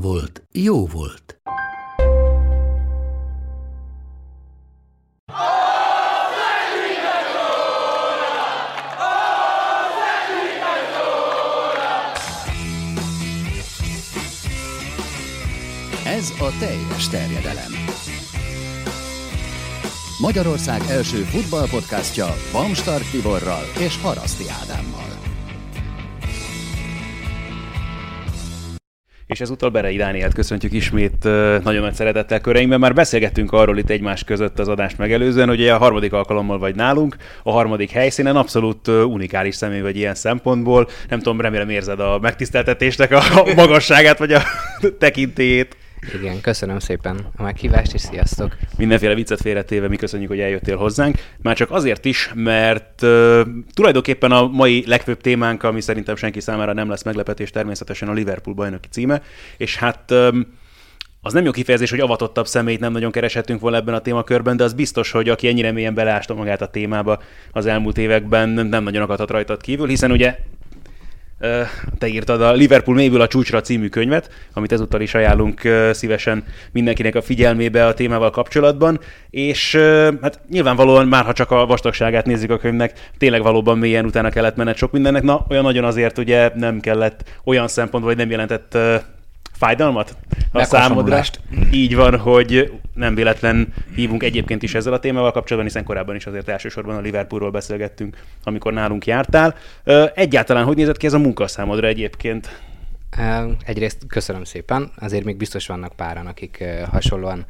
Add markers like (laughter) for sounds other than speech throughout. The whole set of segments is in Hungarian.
volt, jó volt. Ez a teljes terjedelem. Magyarország első futballpodcastja Bamstart Tiborral és Haraszti Ádámmal. És ezúttal Berei Dánielt köszöntjük ismét nagyon nagy szeretettel köreinkben. Már beszélgettünk arról itt egymás között az adást megelőzően, hogy a harmadik alkalommal vagy nálunk, a harmadik helyszínen abszolút unikális személy vagy ilyen szempontból. Nem tudom, remélem érzed a megtiszteltetésnek a magasságát vagy a (laughs) tekintélyét. Igen, köszönöm szépen a meghívást, és sziasztok! Mindenféle viccet félretéve mi köszönjük, hogy eljöttél hozzánk. Már csak azért is, mert uh, tulajdonképpen a mai legfőbb témánk, ami szerintem senki számára nem lesz meglepetés, természetesen a Liverpool bajnoki címe, és hát um, az nem jó kifejezés, hogy avatottabb személyt nem nagyon kereshetünk volna ebben a témakörben, de az biztos, hogy aki ennyire mélyen beleásta magát a témába az elmúlt években, nem nagyon akadhat rajtad kívül, hiszen ugye te írtad a Liverpool mélyből a csúcsra című könyvet, amit ezúttal is ajánlunk szívesen mindenkinek a figyelmébe a témával kapcsolatban, és hát nyilvánvalóan már ha csak a vastagságát nézzük a könyvnek, tényleg valóban mélyen utána kellett menned sok mindennek, na olyan nagyon azért ugye nem kellett olyan szempontból, hogy nem jelentett fájdalmat a számodra. Így van, hogy nem véletlen hívunk egyébként is ezzel a témával kapcsolatban, hiszen korábban is azért elsősorban a Liverpoolról beszélgettünk, amikor nálunk jártál. Egyáltalán hogy nézett ki ez a munka számodra egyébként? Egyrészt köszönöm szépen, azért még biztos vannak páran, akik hasonlóan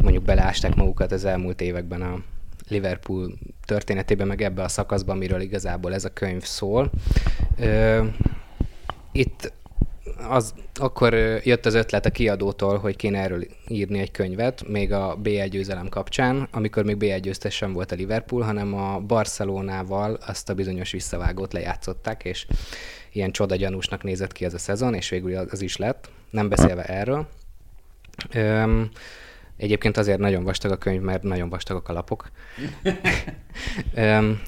mondjuk beleásták magukat az elmúlt években a Liverpool történetében, meg ebbe a szakaszban, miről igazából ez a könyv szól. Itt az, akkor jött az ötlet a kiadótól, hogy kéne erről írni egy könyvet, még a B1 győzelem kapcsán, amikor még B1 győztes sem volt a Liverpool, hanem a Barcelonával azt a bizonyos visszavágót lejátszották, és ilyen csodagyanúsnak nézett ki ez a szezon, és végül az is lett, nem beszélve erről. Öm, egyébként azért nagyon vastag a könyv, mert nagyon vastagok a lapok. (laughs) Öm,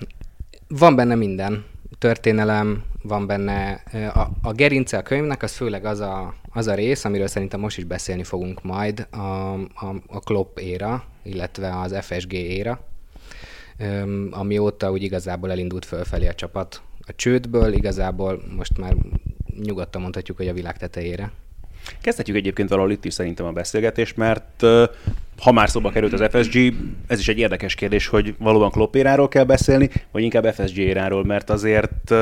van benne minden, történelem, van benne a, a gerince a könyvnek, az főleg az a, az a rész, amiről szerintem most is beszélni fogunk majd, a, a, a Klopp éra, illetve az FSG éra, amióta úgy igazából elindult fölfelé a csapat a csődből, igazából most már nyugodtan mondhatjuk, hogy a világ tetejére. Kezdhetjük egyébként valahol itt is szerintem a beszélgetést, mert ha már szóba került az FSG, ez is egy érdekes kérdés, hogy valóban Kloppéráról kell beszélni, vagy inkább FSG éráról, mert azért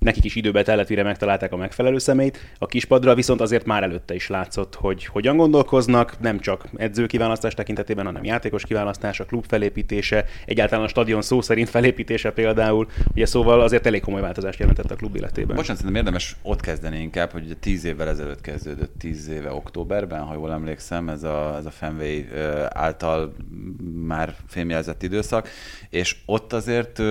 nekik is időbe tellett, mire megtalálták a megfelelő szemét. A kispadra viszont azért már előtte is látszott, hogy hogyan gondolkoznak, nem csak edzőkiválasztás tekintetében, hanem játékos kiválasztás, a klub felépítése, egyáltalán a stadion szó szerint felépítése például. Ugye szóval azért elég komoly változást jelentett a klub életében. Bocsánat, szerintem érdemes ott kezdeni inkább, hogy 10 évvel ezelőtt kezdődött, 10 éve októberben, ha jól emlékszem, ez a, ez a Fenway által már fémjelzett időszak, és ott azért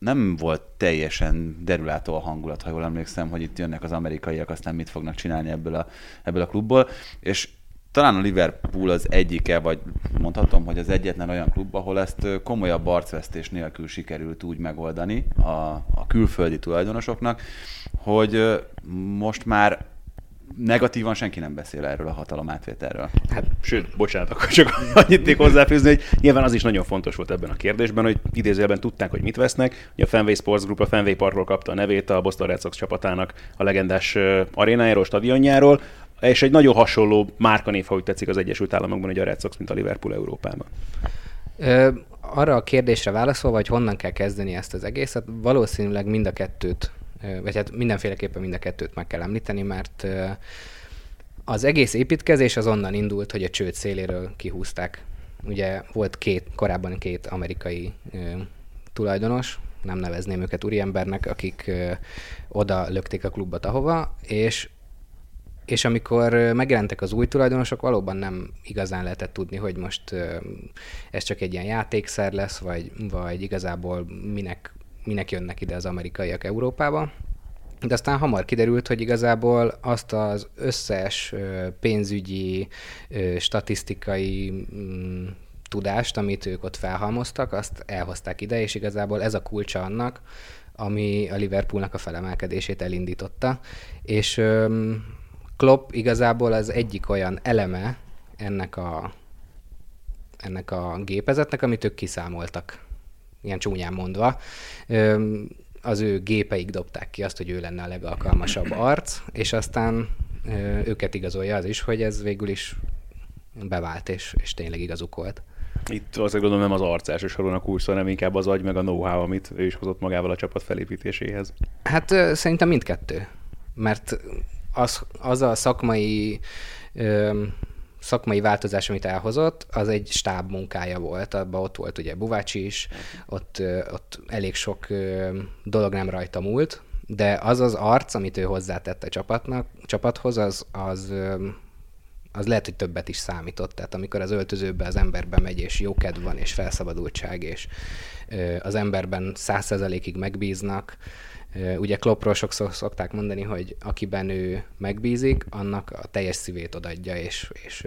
nem volt teljesen derülátó a hangulat, ha jól emlékszem, hogy itt jönnek az amerikaiak, aztán mit fognak csinálni ebből a, ebből a klubból, és talán a Liverpool az egyike, vagy mondhatom, hogy az egyetlen olyan klub, ahol ezt komolyabb arcvesztés nélkül sikerült úgy megoldani a, a külföldi tulajdonosoknak, hogy most már negatívan senki nem beszél erről a hatalom átvételről. Hát, sőt, bocsánat, akkor csak (laughs) annyit még hozzáfűzni, hogy nyilván az is nagyon fontos volt ebben a kérdésben, hogy idézőjelben tudták, hogy mit vesznek. Ugye a Fenway Sports Group a Fenway Parkról kapta a nevét a Boston Red Sox csapatának a legendás arénájáról, stadionjáról, és egy nagyon hasonló márkanév, ha úgy tetszik az Egyesült Államokban, hogy a Red Sox, mint a Liverpool Európában. Ö, arra a kérdésre válaszolva, hogy honnan kell kezdeni ezt az egészet, valószínűleg mind a kettőt vagy hát mindenféleképpen mind a kettőt meg kell említeni, mert az egész építkezés az onnan indult, hogy a csőd széléről kihúzták. Ugye volt két, korábban két amerikai tulajdonos, nem nevezném őket úriembernek, akik oda lökték a klubot ahova, és és amikor megjelentek az új tulajdonosok, valóban nem igazán lehetett tudni, hogy most ez csak egy ilyen játékszer lesz, vagy, vagy igazából minek, minek jönnek ide az amerikaiak Európába. De aztán hamar kiderült, hogy igazából azt az összes pénzügyi, statisztikai mm, tudást, amit ők ott felhalmoztak, azt elhozták ide, és igazából ez a kulcsa annak, ami a Liverpoolnak a felemelkedését elindította. És Klopp igazából az egyik olyan eleme ennek a, ennek a gépezetnek, amit ők kiszámoltak, ilyen csúnyán mondva. Az ő gépeik dobták ki azt, hogy ő lenne a legalkalmasabb arc, és aztán őket igazolja az is, hogy ez végül is bevált, és, és tényleg igazuk volt. Itt azt gondolom nem az arc elsősorban a kulcs, hanem inkább az agy meg a know-how, amit ő is hozott magával a csapat felépítéséhez. Hát szerintem mindkettő. Mert az, az a szakmai ö, szakmai változás, amit elhozott, az egy stáb munkája volt. Abban ott volt ugye Buvácsi is, ott, ott elég sok dolog nem rajta múlt, de az az arc, amit ő hozzátett a csapatnak, csapathoz, az, az, az lehet, hogy többet is számított. Tehát amikor az öltözőbe az emberbe megy, és jókedv van, és felszabadultság, és az emberben százszerzalékig megbíznak, Ugye Kloppról sokszor szokták mondani, hogy akiben ő megbízik, annak a teljes szívét odadja, és, és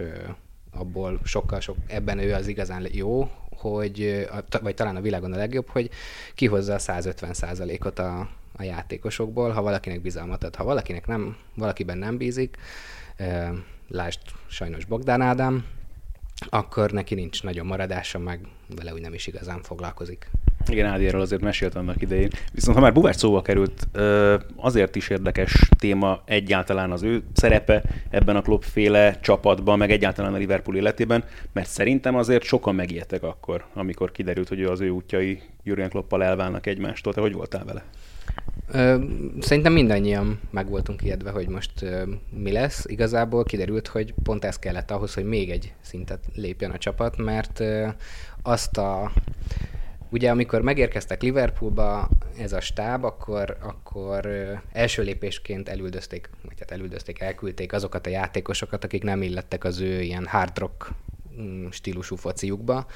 abból sokkal sok, ebben ő az igazán jó, hogy, vagy talán a világon a legjobb, hogy kihozza a 150 ot a, a játékosokból, ha valakinek bizalmat ad. Ha valakinek nem, valakiben nem bízik, lásd sajnos Bogdán Ádám, akkor neki nincs nagyon maradása, meg vele úgy nem is igazán foglalkozik. Igen, Ádi erről azért mesélt annak idején. Viszont ha már Buvács szóval került, azért is érdekes téma egyáltalán az ő szerepe ebben a klubféle csapatban, meg egyáltalán a Liverpool életében, mert szerintem azért sokan megijedtek akkor, amikor kiderült, hogy az ő útjai Jürgen Kloppal elválnak egymástól. Te hogy voltál vele? Szerintem mindannyian meg voltunk ijedve, hogy most mi lesz. Igazából kiderült, hogy pont ez kellett ahhoz, hogy még egy szintet lépjen a csapat, mert azt a Ugye amikor megérkeztek Liverpoolba ez a stáb, akkor, akkor első lépésként elüldözték, vagy hát elüldözték, elküldték azokat a játékosokat, akik nem illettek az ő ilyen hard rock mm, stílusú fociukba.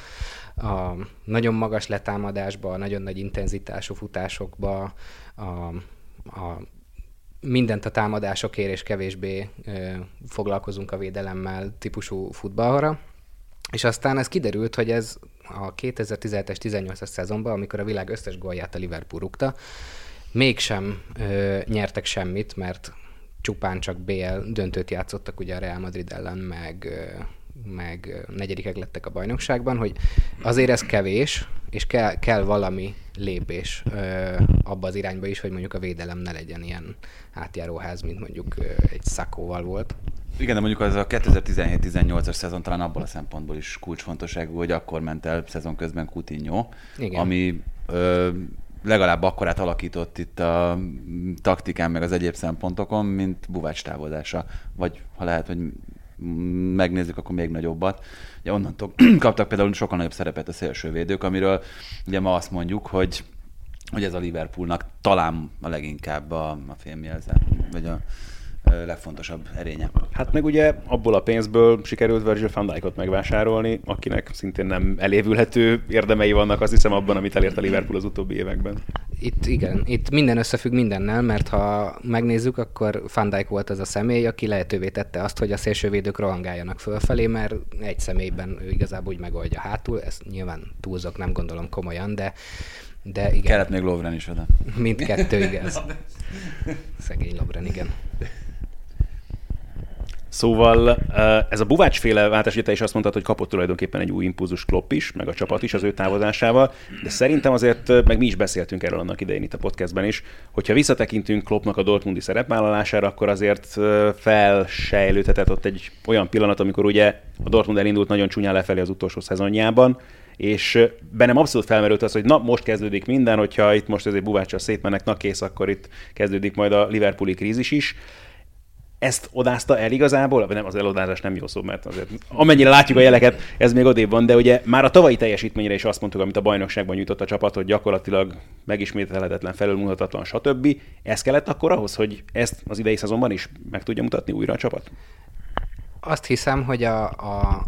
A nagyon magas letámadásba, a nagyon nagy intenzitású futásokba, a, a mindent a támadásokért és kevésbé ö, foglalkozunk a védelemmel típusú futballra. És aztán ez kiderült, hogy ez a 2017-es 18-as szezonban, amikor a világ összes gólját a Liverpool rúgta, mégsem ö, nyertek semmit, mert csupán csak BL döntőt játszottak ugye a Real Madrid ellen, meg, ö, meg negyedikek lettek a bajnokságban, hogy azért ez kevés, és kell, kell valami lépés ö, abba az irányba is, hogy mondjuk a védelem ne legyen ilyen átjáróház, mint mondjuk ö, egy szakóval volt. Igen, de mondjuk az a 2017-18-as szezon talán abból a szempontból is kulcsfontosságú, hogy akkor ment el szezon közben Coutinho, Igen. ami ö, legalább akkorát alakított itt a taktikán, meg az egyéb szempontokon, mint Buvács távozása. Vagy ha lehet, hogy megnézzük, akkor még nagyobbat. Ugye onnantól (clears throat) kaptak például sokkal nagyobb szerepet a szélsővédők, amiről ugye ma azt mondjuk, hogy hogy ez a Liverpoolnak talán a leginkább a, a filmjelze, vagy a, legfontosabb erénye. Hát meg ugye abból a pénzből sikerült Virgil van Dijkot megvásárolni, akinek szintén nem elévülhető érdemei vannak, azt hiszem abban, amit elért a Liverpool az utóbbi években. Itt igen, itt minden összefügg mindennel, mert ha megnézzük, akkor Van Dijk volt az a személy, aki lehetővé tette azt, hogy a szélsővédők rohangáljanak fölfelé, mert egy személyben ő igazából úgy megoldja hátul, ezt nyilván túlzok, nem gondolom komolyan, de de igen. Kellett még Lovren is oda. Mindkettő, igen. (laughs) Szegény Lovren, igen. Szóval ez a Buvács-féle váltás, ugye te is azt mondtad, hogy kapott tulajdonképpen egy új impulzus Klopp is, meg a csapat is az ő távozásával, de szerintem azért, meg mi is beszéltünk erről annak idején itt a podcastben is, hogyha visszatekintünk Kloppnak a Dortmundi szerepvállalására, akkor azért felsejlődhetett ott egy olyan pillanat, amikor ugye a Dortmund elindult nagyon csúnyán lefelé az utolsó szezonjában, és bennem abszolút felmerült az, hogy na, most kezdődik minden, hogyha itt most ezért Buváccsal szétmennek, na kész, akkor itt kezdődik majd a Liverpooli krízis is ezt odázta el igazából, vagy nem, az elodázás nem jó szó, mert azért amennyire látjuk a jeleket, ez még odébb van, de ugye már a tavalyi teljesítményre is azt mondtuk, amit a bajnokságban nyújtott a csapat, hogy gyakorlatilag megismételhetetlen, felülmutatatlan, stb. Ez kellett akkor ahhoz, hogy ezt az idei szezonban is meg tudja mutatni újra a csapat? Azt hiszem, hogy a, a,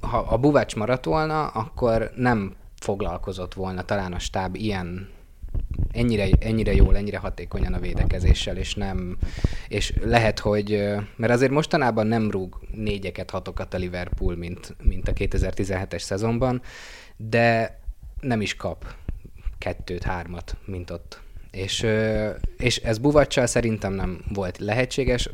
ha a Buvács maradt volna, akkor nem foglalkozott volna talán a stáb ilyen ennyire, ennyire jól, ennyire hatékonyan a védekezéssel, és nem, és lehet, hogy, mert azért mostanában nem rúg négyeket, hatokat a Liverpool, mint, mint a 2017-es szezonban, de nem is kap kettőt, hármat, mint ott. És, és ez Buvacsal szerintem nem volt lehetséges.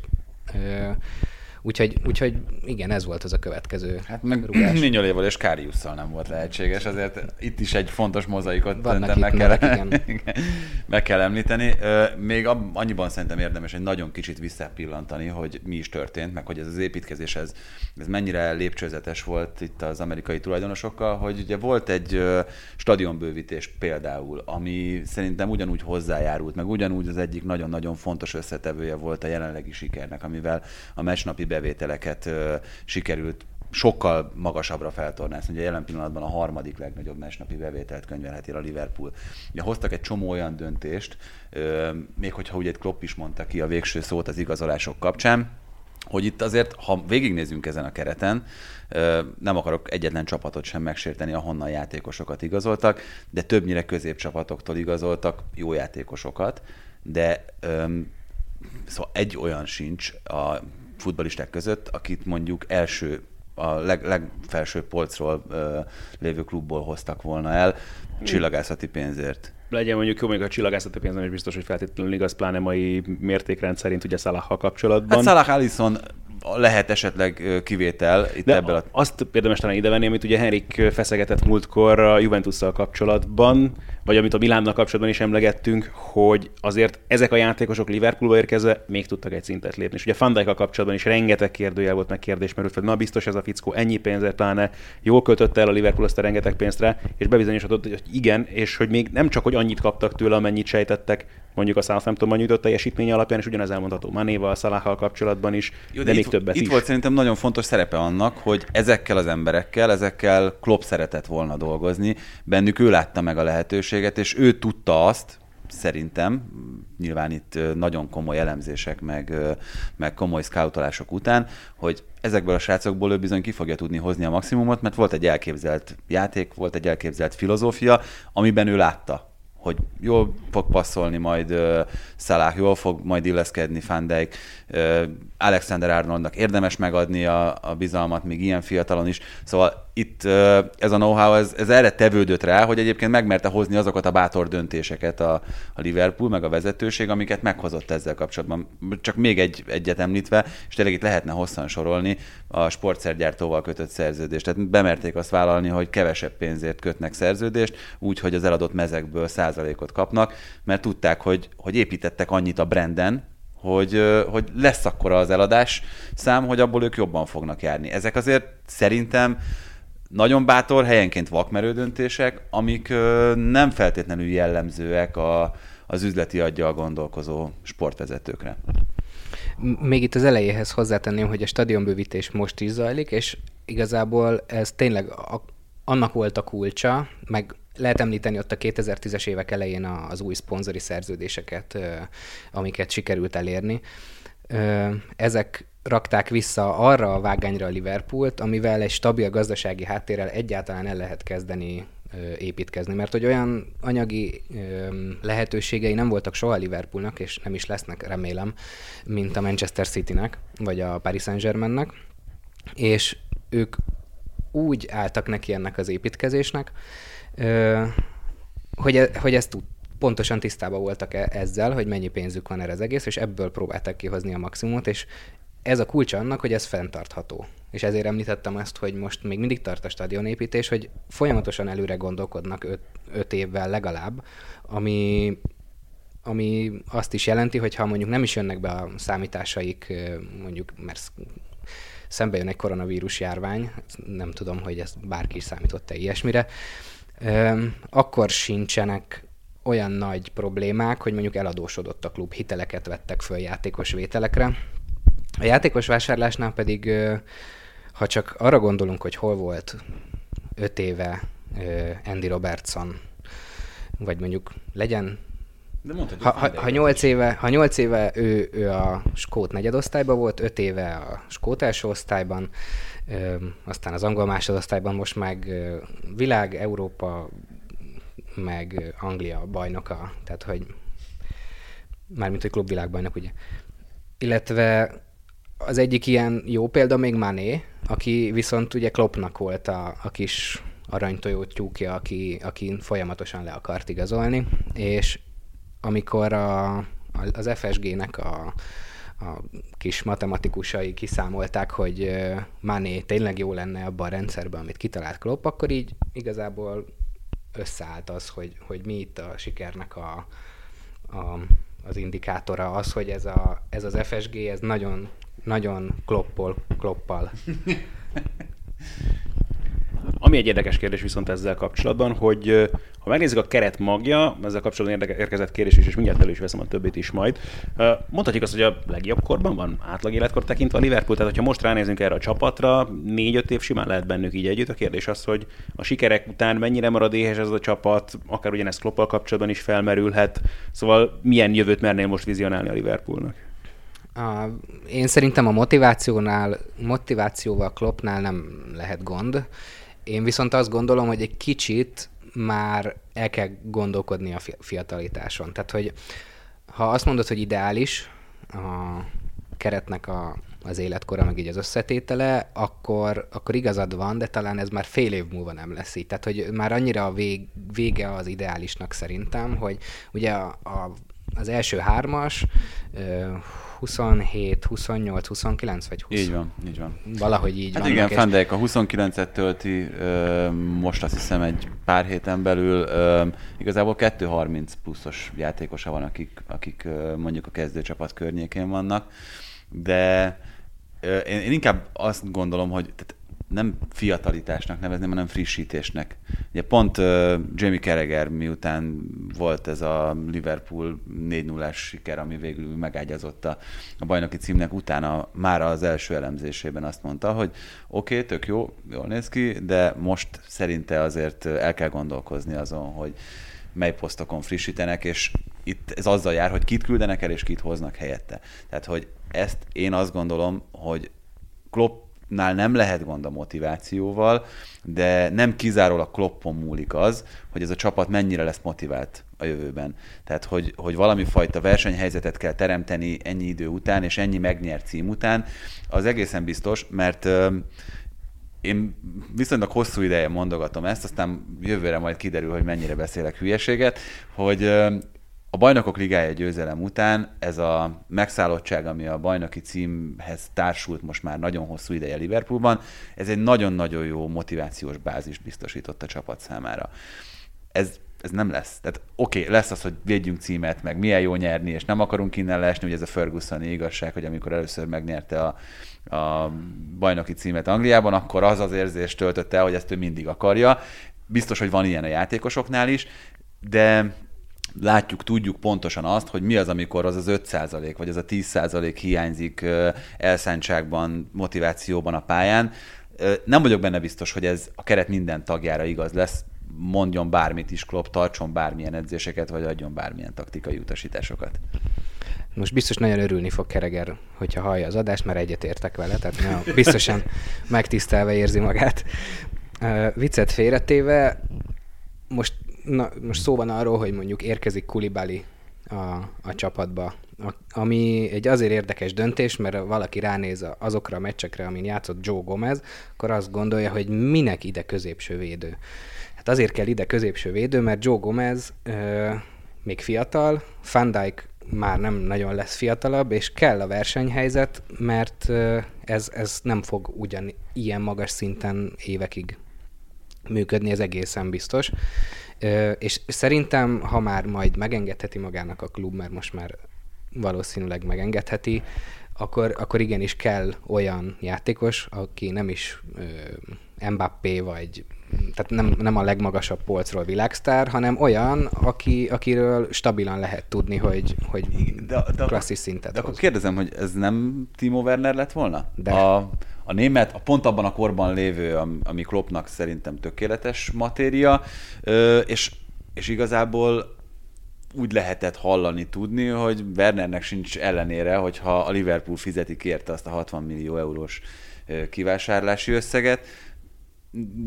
Úgyhogy, úgyhogy igen, ez volt az a következő Hát meg (clears throat) Minyoléval és Káriusszal nem volt lehetséges, azért itt is egy fontos mozaikot Vannak meg kell, (laughs) igen. meg kell említeni. Még annyiban szerintem érdemes egy nagyon kicsit visszapillantani, hogy mi is történt, meg hogy ez az építkezés, ez, ez mennyire lépcsőzetes volt itt az amerikai tulajdonosokkal, hogy ugye volt egy stadionbővítés például, ami szerintem ugyanúgy hozzájárult, meg ugyanúgy az egyik nagyon-nagyon fontos összetevője volt a jelenlegi sikernek, amivel a meccsnapi bevételeket sikerült sokkal magasabbra feltornázni. Ugye jelen pillanatban a harmadik legnagyobb meccsnapi bevételt könyvelheti a Liverpool. Ugye hoztak egy csomó olyan döntést, még hogyha ugye Klopp is mondta ki a végső szót az igazolások kapcsán, hogy itt azért, ha végignézünk ezen a kereten, nem akarok egyetlen csapatot sem megsérteni, ahonnan játékosokat igazoltak, de többnyire középcsapatoktól igazoltak jó játékosokat, de szóval egy olyan sincs a futbalisták között, akit mondjuk első a leg, legfelsőbb polcról ö, lévő klubból hoztak volna el csillagászati pénzért. Legyen mondjuk jó, még a csillagászati pénz nem is biztos, hogy feltétlenül igaz, pláne mai mértékrend szerint ugye Szalaha kapcsolatban. Hát Salah Allison lehet esetleg kivétel itt De ebből a... azt érdemes talán idevenni, amit ugye Henrik feszegetett múltkor a Juventusszal kapcsolatban, vagy amit a Milánnal kapcsolatban is emlegettünk, hogy azért ezek a játékosok Liverpoolba érkezve még tudtak egy szintet lépni. És ugye Van kapcsolatban is rengeteg kérdőjel volt, meg kérdés merült fel, na biztos ez a fickó ennyi pénzért pláne jól költötte el a Liverpool azt a rengeteg pénzt rá, és bebizonyosodott, hogy igen, és hogy még nem csak, hogy annyit kaptak tőle, amennyit sejtettek, mondjuk a Southamptonban nyújtott teljesítmény alapján, és ugyanez elmondható Manéval, Szalahal kapcsolatban is, Jó, de, de még itt, többet itt is. volt szerintem nagyon fontos szerepe annak, hogy ezekkel az emberekkel, ezekkel Klopp szeretett volna dolgozni, bennük ő látta meg a lehetőséget, és ő tudta azt, szerintem, nyilván itt nagyon komoly elemzések, meg, meg komoly scoutolások után, hogy ezekből a srácokból ő bizony ki fogja tudni hozni a maximumot, mert volt egy elképzelt játék, volt egy elképzelt filozófia, amiben ő látta, hogy jól fog passzolni majd uh, Salah, jól fog majd illeszkedni Van Alexander Arnoldnak érdemes megadni a, a bizalmat, még ilyen fiatalon is. Szóval itt ez a know-how, ez, ez erre tevődött rá, hogy egyébként megmerte hozni azokat a bátor döntéseket a, a Liverpool, meg a vezetőség, amiket meghozott ezzel kapcsolatban. Csak még egy, egyet említve, és tényleg itt lehetne hosszan sorolni a sportszergyártóval kötött szerződést. Tehát bemerték azt vállalni, hogy kevesebb pénzért kötnek szerződést, úgy, hogy az eladott mezekből százalékot kapnak, mert tudták, hogy, hogy építettek annyit a branden, hogy, hogy lesz akkora az eladás szám, hogy abból ők jobban fognak járni. Ezek azért szerintem nagyon bátor, helyenként vakmerő döntések, amik nem feltétlenül jellemzőek a, az üzleti aggyal gondolkozó sportvezetőkre. Még itt az elejéhez hozzátenném, hogy a stadionbővítés most is zajlik, és igazából ez tényleg a, annak volt a kulcsa, meg lehet említeni ott a 2010-es évek elején az új szponzori szerződéseket, amiket sikerült elérni. Ezek rakták vissza arra a vágányra a Liverpoolt, amivel egy stabil gazdasági háttérrel egyáltalán el lehet kezdeni építkezni, mert hogy olyan anyagi lehetőségei nem voltak soha Liverpoolnak, és nem is lesznek, remélem, mint a Manchester Citynek, vagy a Paris Saint-Germainnek, és ők úgy álltak neki ennek az építkezésnek, hogy, e, hogy ezt tud, pontosan tisztában voltak e, ezzel, hogy mennyi pénzük van erre az egész, és ebből próbálták kihozni a maximumot, és ez a kulcs annak, hogy ez fenntartható. És ezért említettem ezt, hogy most még mindig tart a stadionépítés, hogy folyamatosan előre gondolkodnak öt, öt évvel legalább, ami, ami azt is jelenti, hogy ha mondjuk nem is jönnek be a számításaik, mondjuk, mert szembe jön egy koronavírus járvány, nem tudom, hogy ez bárki is számított-e ilyesmire, akkor sincsenek olyan nagy problémák, hogy mondjuk eladósodott a klub, hiteleket vettek föl játékos vételekre, A játékos vásárlásnál pedig, ha csak arra gondolunk, hogy hol volt öt éve ö, Andy Robertson, vagy mondjuk legyen De mondhatjuk, ha, ha, ha, 8 éve, ha 8 éve ő, ő a skót negyedosztályban volt, 5 éve a skót első osztályban, aztán az angol másodosztályban most meg világ, Európa, meg Anglia bajnoka, tehát hogy mármint, hogy klubvilágbajnok, ugye. Illetve az egyik ilyen jó példa még Mané, aki viszont ugye Kloppnak volt a, a kis aranytojó tyúkja, aki, aki folyamatosan le akart igazolni, és amikor a, az FSG-nek a, a kis matematikusai kiszámolták, hogy Mané tényleg jó lenne abban a rendszerben, amit kitalált Klopp, akkor így igazából összeállt az, hogy, hogy mi itt a sikernek a, a, az indikátora, az, hogy ez, a, ez az FSG, ez nagyon, nagyon kloppol, kloppal. (laughs) Ami egy érdekes kérdés viszont ezzel kapcsolatban, hogy ha megnézzük a keret magja, ezzel kapcsolatban érkezett kérdés is, és mindjárt elő is veszem a többit is majd. Mondhatjuk azt, hogy a legjobb korban van, átlag életkor tekintve a Liverpool, tehát ha most ránézünk erre a csapatra, négy-öt év simán lehet bennük így együtt. A kérdés az, hogy a sikerek után mennyire marad éhes ez a csapat, akár ugyanezt Kloppal kapcsolatban is felmerülhet. Szóval milyen jövőt mernél most vizionálni a Liverpoolnak? Én szerintem a motivációnál, motivációval Kloppnál nem lehet gond. Én viszont azt gondolom, hogy egy kicsit már el kell gondolkodni a fi- fiatalitáson. Tehát, hogy ha azt mondod, hogy ideális a keretnek a, az életkora, meg így az összetétele, akkor, akkor igazad van, de talán ez már fél év múlva nem lesz így. Tehát, hogy már annyira a vég, vége az ideálisnak szerintem, hogy ugye a, a, az első hármas, ö, 27, 28, 29 vagy 20. Így van, így van. Valahogy így Hát vannak, igen, Van Dijk a 29-et tölti, ö, most azt hiszem egy pár héten belül. Ö, igazából 2-30 pluszos játékosa van, akik, akik mondjuk a kezdőcsapat környékén vannak, de én, én inkább azt gondolom, hogy tehát nem fiatalitásnak nevezném, hanem frissítésnek. Ugye pont uh, Jamie Carragher miután volt ez a Liverpool 4 0 siker, ami végül megágyazott a, a bajnoki címnek, utána már az első elemzésében azt mondta, hogy oké, okay, tök jó, jól néz ki, de most szerinte azért el kell gondolkozni azon, hogy mely posztokon frissítenek, és itt ez azzal jár, hogy kit küldenek el, és kit hoznak helyette. Tehát, hogy ezt én azt gondolom, hogy Kloppnál nem lehet gond a motivációval, de nem kizárólag Kloppon múlik az, hogy ez a csapat mennyire lesz motivált a jövőben. Tehát, hogy, hogy valami fajta versenyhelyzetet kell teremteni ennyi idő után, és ennyi megnyert cím után, az egészen biztos, mert én viszonylag hosszú ideje mondogatom ezt, aztán jövőre majd kiderül, hogy mennyire beszélek hülyeséget, hogy a bajnokok ligája győzelem után ez a megszállottság, ami a bajnoki címhez társult most már nagyon hosszú ideje Liverpoolban, ez egy nagyon-nagyon jó motivációs bázis biztosított a csapat számára. Ez, ez nem lesz. Tehát oké, okay, lesz az, hogy védjünk címet, meg milyen jó nyerni, és nem akarunk innen leesni, ugye ez a Fergusoni igazság, hogy amikor először megnyerte a, a bajnoki címet Angliában, akkor az az érzés töltötte el, hogy ezt ő mindig akarja. Biztos, hogy van ilyen a játékosoknál is, de látjuk, tudjuk pontosan azt, hogy mi az, amikor az az 5% vagy az a 10% hiányzik elszántságban, motivációban a pályán. Nem vagyok benne biztos, hogy ez a keret minden tagjára igaz lesz, mondjon bármit is Klopp, tartson bármilyen edzéseket, vagy adjon bármilyen taktikai utasításokat. Most biztos nagyon örülni fog Kereger, hogyha hallja az adást, mert egyetértek vele, tehát nagyon biztosan megtisztelve érzi magát. Uh, viccet félretéve, most, na, most szó van arról, hogy mondjuk érkezik Kulibali a, a csapatba, a, ami egy azért érdekes döntés, mert valaki ránéz azokra a meccsekre, amin játszott Joe Gomez, akkor azt gondolja, hogy minek ide középső védő. Hát azért kell ide középső védő, mert Joe Gomez ö, még fiatal, Van Dijk már nem nagyon lesz fiatalabb, és kell a versenyhelyzet, mert ez, ez nem fog ugyan ilyen magas szinten évekig működni, ez egészen biztos. És szerintem, ha már majd megengedheti magának a klub, mert most már valószínűleg megengedheti, akkor, akkor igenis kell olyan játékos, aki nem is ö, Mbappé vagy tehát nem, nem a legmagasabb polcról világsztár, hanem olyan, aki, akiről stabilan lehet tudni, hogy, hogy de, de klasszis szintet De hoz. akkor kérdezem, hogy ez nem Timo Werner lett volna? De. A, a német, a pont abban a korban lévő, ami Kloppnak szerintem tökéletes matéria, és, és igazából úgy lehetett hallani, tudni, hogy Wernernek sincs ellenére, hogyha a Liverpool fizeti érte azt a 60 millió eurós kivásárlási összeget.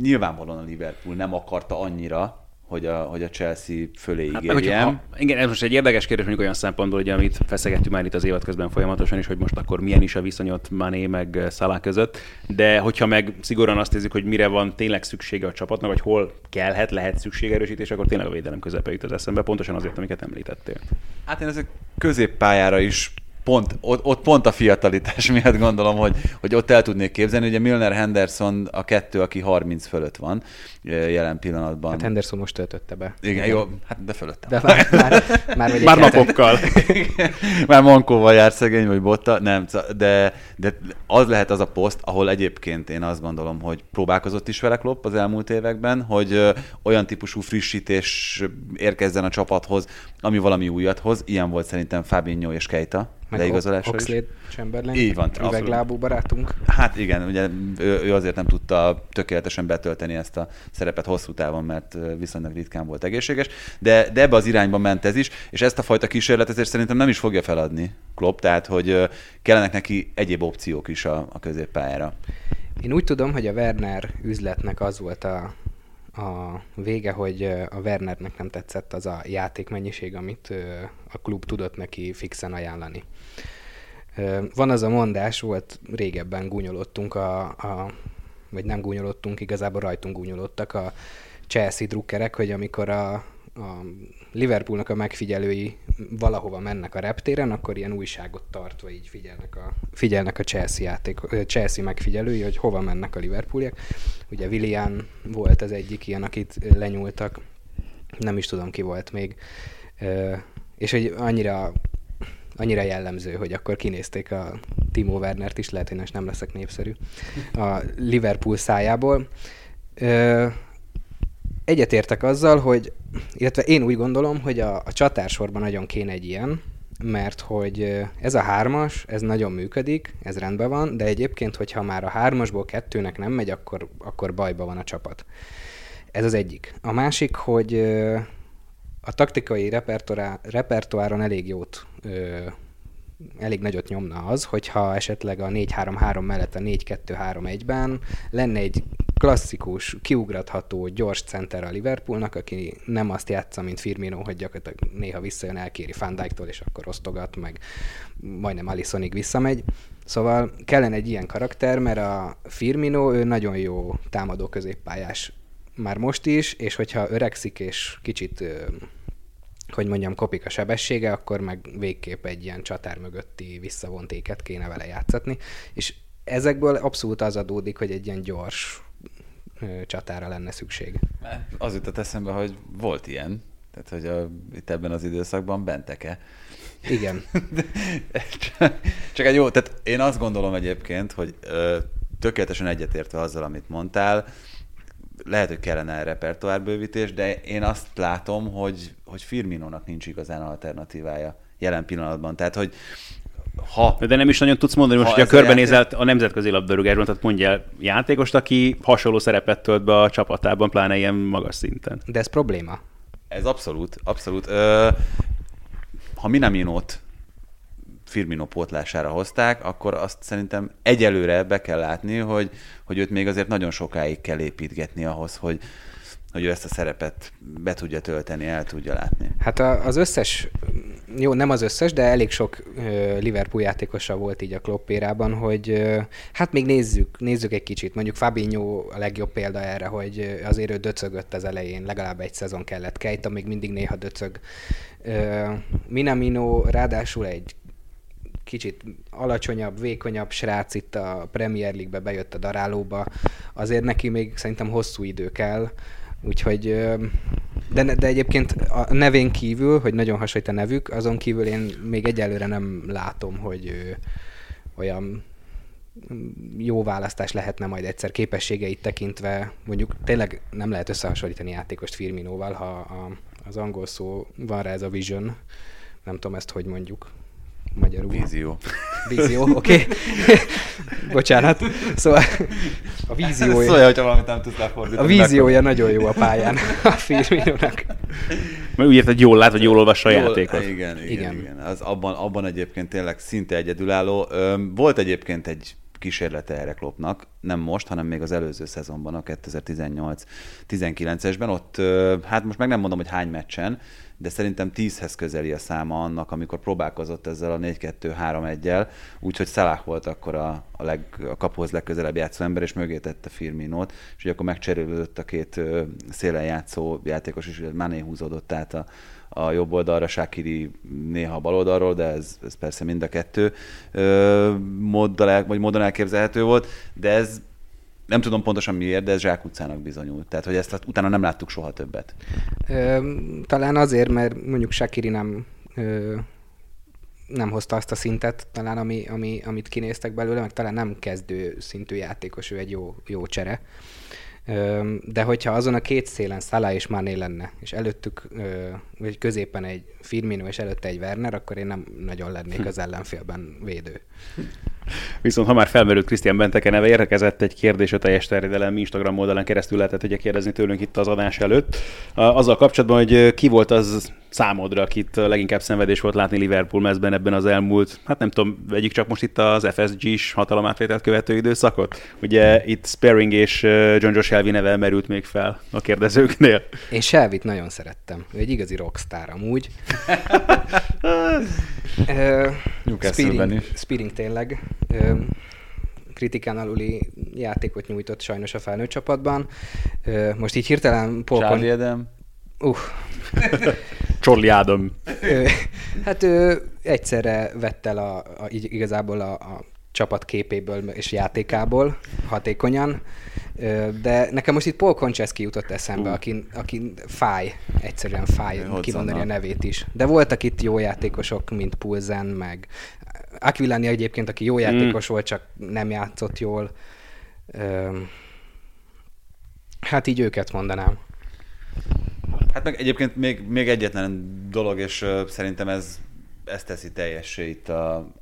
Nyilvánvalóan a Liverpool nem akarta annyira, hogy a, hogy a Chelsea fölé hát, ígérjem. Ha, igen, ez most egy érdekes kérdés, mondjuk olyan szempontból, ugye, amit feszegettünk már itt az évad közben folyamatosan is, hogy most akkor milyen is a viszonyot Mané meg Salah között, de hogyha meg szigorúan azt nézzük, hogy mire van tényleg szüksége a csapatnak, vagy hol kellhet, lehet szükségerősítés, akkor tényleg a védelem közepe jut az eszembe, pontosan azért, amiket említettél. Hát én ezek középpályára is pont, ott, ott pont a fiatalitás miatt gondolom, hogy, hogy ott el tudnék képzelni. Ugye Milner Henderson a kettő, aki 30 fölött van jelen pillanatban. Hát Henderson most töltötte be. Igen, jó, hát de fölötte. De már, már, már, már napokkal. már Mankóval jár szegény, vagy Botta, nem, de, de az lehet az a poszt, ahol egyébként én azt gondolom, hogy próbálkozott is vele Klopp az elmúlt években, hogy olyan típusú frissítés érkezzen a csapathoz, ami valami újat hoz. Ilyen volt szerintem Fabinho és Keita meg leigazolásra Oxlade Chamberlain, Így van. üveglábú barátunk. Hát igen, ugye ő, ő azért nem tudta tökéletesen betölteni ezt a szerepet hosszú távon, mert viszonylag ritkán volt egészséges, de, de ebbe az irányba ment ez is, és ezt a fajta kísérletezést szerintem nem is fogja feladni Klopp, tehát hogy kellenek neki egyéb opciók is a, a középpályára. Én úgy tudom, hogy a Werner üzletnek az volt a, a vége, hogy a Wernernek nem tetszett az a játékmennyiség, amit a klub tudott neki fixen ajánlani. Van az a mondás, volt régebben gúnyolottunk a, a vagy nem gúnyolottunk, igazából rajtunk gúnyolottak a Chelsea drukkerek, hogy amikor a, a Liverpoolnak a megfigyelői valahova mennek a reptéren, akkor ilyen újságot tartva így figyelnek a, figyelnek a Chelsea, játék, Chelsea megfigyelői, hogy hova mennek a Liverpooliak. Ugye Willian volt az egyik ilyen, akit lenyúltak, nem is tudom ki volt még, és hogy annyira annyira jellemző, hogy akkor kinézték a Timo Wernert is, lehet, hogy most nem leszek népszerű, a Liverpool szájából. egyetértek azzal, hogy, illetve én úgy gondolom, hogy a, a csatársorban nagyon kéne egy ilyen, mert hogy ez a hármas, ez nagyon működik, ez rendben van, de egyébként, hogyha már a hármasból kettőnek nem megy, akkor, akkor bajba van a csapat. Ez az egyik. A másik, hogy a taktikai repertoáron elég jót, ö, elég nagyot nyomna az, hogyha esetleg a 4-3-3 mellett a 4-2-3-1-ben lenne egy klasszikus, kiugratható, gyors center a Liverpoolnak, aki nem azt játsza, mint Firmino, hogy gyakorlatilag néha visszajön, elkéri Van Dijk-tól, és akkor osztogat, meg majdnem Alissonig visszamegy. Szóval kellene egy ilyen karakter, mert a Firmino, ő nagyon jó támadó középpályás már most is, és hogyha öregszik és kicsit hogy mondjam, kopik a sebessége, akkor meg végképp egy ilyen csatár mögötti visszavont éket kéne vele játszatni, és ezekből abszolút az adódik, hogy egy ilyen gyors csatára lenne szükség. Az jutott eszembe, hogy volt ilyen, tehát hogy a, itt ebben az időszakban benteke. Igen. csak, (laughs) csak egy jó, tehát én azt gondolom egyébként, hogy ö, tökéletesen egyetértve azzal, amit mondtál, lehet, hogy kellene repertoárbővítés, de én azt látom, hogy, hogy Firminónak nincs igazán alternatívája jelen pillanatban. Tehát, hogy ha... De nem is nagyon tudsz mondani, most, hogy a körbenézel játék... a nemzetközi labdarúgásban, tehát mondja játékost, aki hasonló szerepet tölt be a csapatában, pláne ilyen magas szinten. De ez probléma. Ez abszolút, abszolút. Ö, ha Minaminót Firmino pótlására hozták, akkor azt szerintem egyelőre be kell látni, hogy, hogy őt még azért nagyon sokáig kell építgetni ahhoz, hogy, hogy ő ezt a szerepet be tudja tölteni, el tudja látni. Hát az összes, jó, nem az összes, de elég sok Liverpool játékosa volt így a kloppérában, hogy hát még nézzük, nézzük egy kicsit. Mondjuk Fabinho a legjobb példa erre, hogy azért ő döcögött az elején, legalább egy szezon kellett. Kejta még mindig néha döcög. Minamino ráadásul egy kicsit alacsonyabb, vékonyabb srác itt a Premier League-be bejött a darálóba, azért neki még szerintem hosszú idő kell, úgyhogy de, de egyébként a nevén kívül, hogy nagyon hasonlít a nevük, azon kívül én még egyelőre nem látom, hogy ő, olyan jó választás lehetne majd egyszer képességeit tekintve, mondjuk tényleg nem lehet összehasonlítani játékost Firminóval, ha a, az angol szó van rá ez a vision, nem tudom ezt, hogy mondjuk magyarul. Vízió. Vízió, (laughs) oké. Okay. (laughs) Bocsánat. Szóval a víziója... Szólja, hogyha valamit nem tudsz lefordítani. A víziója nagyon jó a pályán a Firminónak. Mert úgy érted, jól lát, vagy jól olvassa a játékot. Igen, igen, Igen. igen. Az abban, abban egyébként tényleg szinte egyedülálló. Öm, Volt egyébként egy kísérlete erre Kloppnak, nem most, hanem még az előző szezonban, a 2018-19-esben. Ott, hát most meg nem mondom, hogy hány meccsen, de szerintem 10-hez közeli a száma annak, amikor próbálkozott ezzel a 4-2-3-1-jel, úgyhogy Salah volt akkor a, a, leg, a kapuhoz legközelebb játszó ember, és mögé tette Firminót, és ugye akkor megcserélődött a két szélen játszó játékos is, ugye Mané húzódott át a, a jobb oldalra, Shakiri néha a bal oldalról, de ez, ez persze mind a kettő ö, móddal, el, vagy módon elképzelhető volt, de ez nem tudom pontosan miért, de ez zsákutcának bizonyult. Tehát, hogy ezt utána nem láttuk soha többet. Ö, talán azért, mert mondjuk Shakiri nem, ö, nem hozta azt a szintet, talán ami, ami, amit kinéztek belőle, meg talán nem kezdő szintű játékos, ő egy jó, jó csere. De hogyha azon a két szélen Salah és Mané lenne, és előttük, vagy középen egy Firmino, és előtte egy Werner, akkor én nem nagyon lennék az ellenfélben védő. Viszont ha már felmerült Krisztián Benteke neve, érkezett egy kérdés a teljes terjedelem Instagram oldalán keresztül lehetett ugye kérdezni tőlünk itt az adás előtt. Azzal kapcsolatban, hogy ki volt az számodra, akit leginkább szenvedés volt látni Liverpool mezben ebben az elmúlt, hát nem tudom, vegyük csak most itt az FSG-s hatalomátvételt követő időszakot. Ugye itt Sparring és John Josh Shelby neve merült még fel a kérdezőknél. Én Shelbyt nagyon szerettem. Ő egy igazi rockstar amúgy. (laughs) Spearing, is. Spearing tényleg. Kritikán aluli játékot nyújtott sajnos a felnőtt csapatban. Most így hirtelen Polkon... Charlie Adam? Uh, (laughs) Csorli Ádám. (laughs) Hát ő egyszerre vett el a, a, igazából a, a csapat képéből és játékából hatékonyan, de nekem most itt Paul Koncheszki jutott eszembe, Ú. akin, akin fáj, egyszerűen fáj kimondani a nevét is. De voltak itt jó játékosok, mint Pulzen, meg Aquilani egyébként, aki jó játékos volt, csak nem játszott jól. Hát így őket mondanám. Hát meg egyébként még, még egyetlen dolog, és uh, szerintem ez, ez teszi teljessé itt a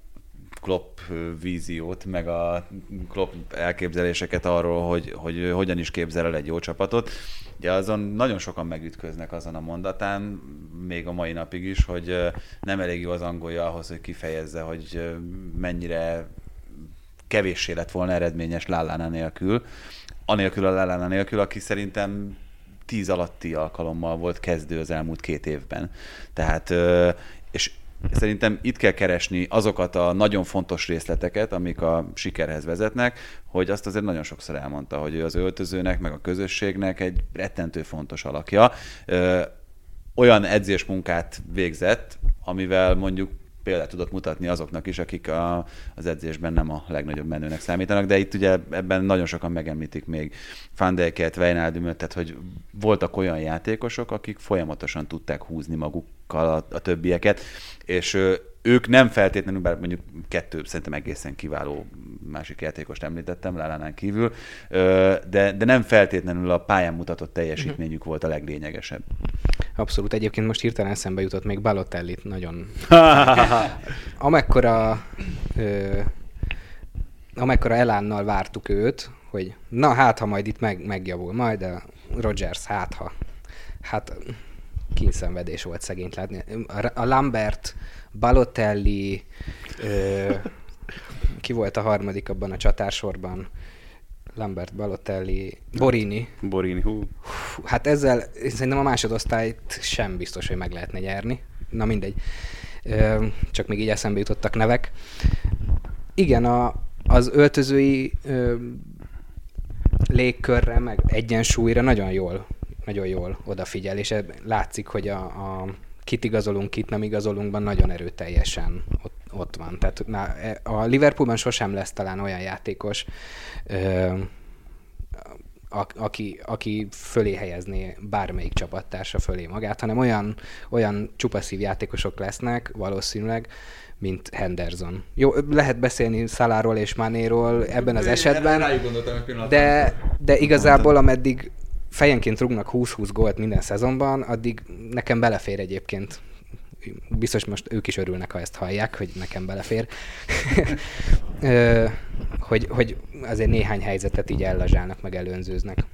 Klopp víziót, meg a Klopp elképzeléseket arról, hogy, hogy hogyan is képzel el egy jó csapatot. Ugye azon nagyon sokan megütköznek azon a mondatán, még a mai napig is, hogy nem elég jó az angolja ahhoz, hogy kifejezze, hogy mennyire kevéssé lett volna eredményes Lallana nélkül. Anélkül a Lallana nélkül, aki szerintem tíz alatti alkalommal volt kezdő az elmúlt két évben. Tehát, és szerintem itt kell keresni azokat a nagyon fontos részleteket, amik a sikerhez vezetnek, hogy azt azért nagyon sokszor elmondta, hogy ő az öltözőnek, meg a közösségnek egy rettentő fontos alakja. Olyan edzésmunkát végzett, amivel mondjuk példát tudott mutatni azoknak is, akik a, az edzésben nem a legnagyobb menőnek számítanak, de itt ugye ebben nagyon sokan megemlítik még Van Dijket, Wijnaldumot, tehát hogy voltak olyan játékosok, akik folyamatosan tudták húzni magukkal a, a többieket, és ők nem feltétlenül, bár mondjuk kettő szerintem egészen kiváló másik játékost említettem, Lálánán kívül, de, de nem feltétlenül a pályán mutatott teljesítményük volt a leglényegesebb. Abszolút. Egyébként most hirtelen eszembe jutott még Balotellit nagyon. (laughs) amekkora, ö, amekkora elánnal vártuk őt, hogy na hát, ha majd itt meg, megjavul, majd a Rogers, hát ha. Hát kínszenvedés volt szegényt látni. A Lambert, Balotelli, ö, ki volt a harmadik abban a csatársorban? Lambert, Balotelli, Borini. Borini, hú. Fú, Hát ezzel szerintem a másodosztályt sem biztos, hogy meg lehetne nyerni. Na mindegy. Ö, Csak még így eszembe jutottak nevek. Igen, a, az öltözői ö, légkörre, meg egyensúlyra nagyon jól, nagyon jól odafigyel, és látszik, hogy a, a kit igazolunk, kit nem igazolunkban nagyon erőteljesen ott, ott van. Tehát na, e- a Liverpoolban sosem lesz talán olyan játékos, ö, a- aki, aki fölé helyezné bármelyik csapattársa fölé magát, hanem olyan, olyan csupaszív játékosok lesznek valószínűleg, mint Henderson. Jó, lehet beszélni Szaláról és Manéról ebben az esetben, de, de igazából ameddig fejenként rúgnak 20-20 gólt minden szezonban, addig nekem belefér egyébként. Biztos most ők is örülnek, ha ezt hallják, hogy nekem belefér. (laughs) Hogy, hogy azért néhány helyzetet így ellazsálnak, meg előnzőznek.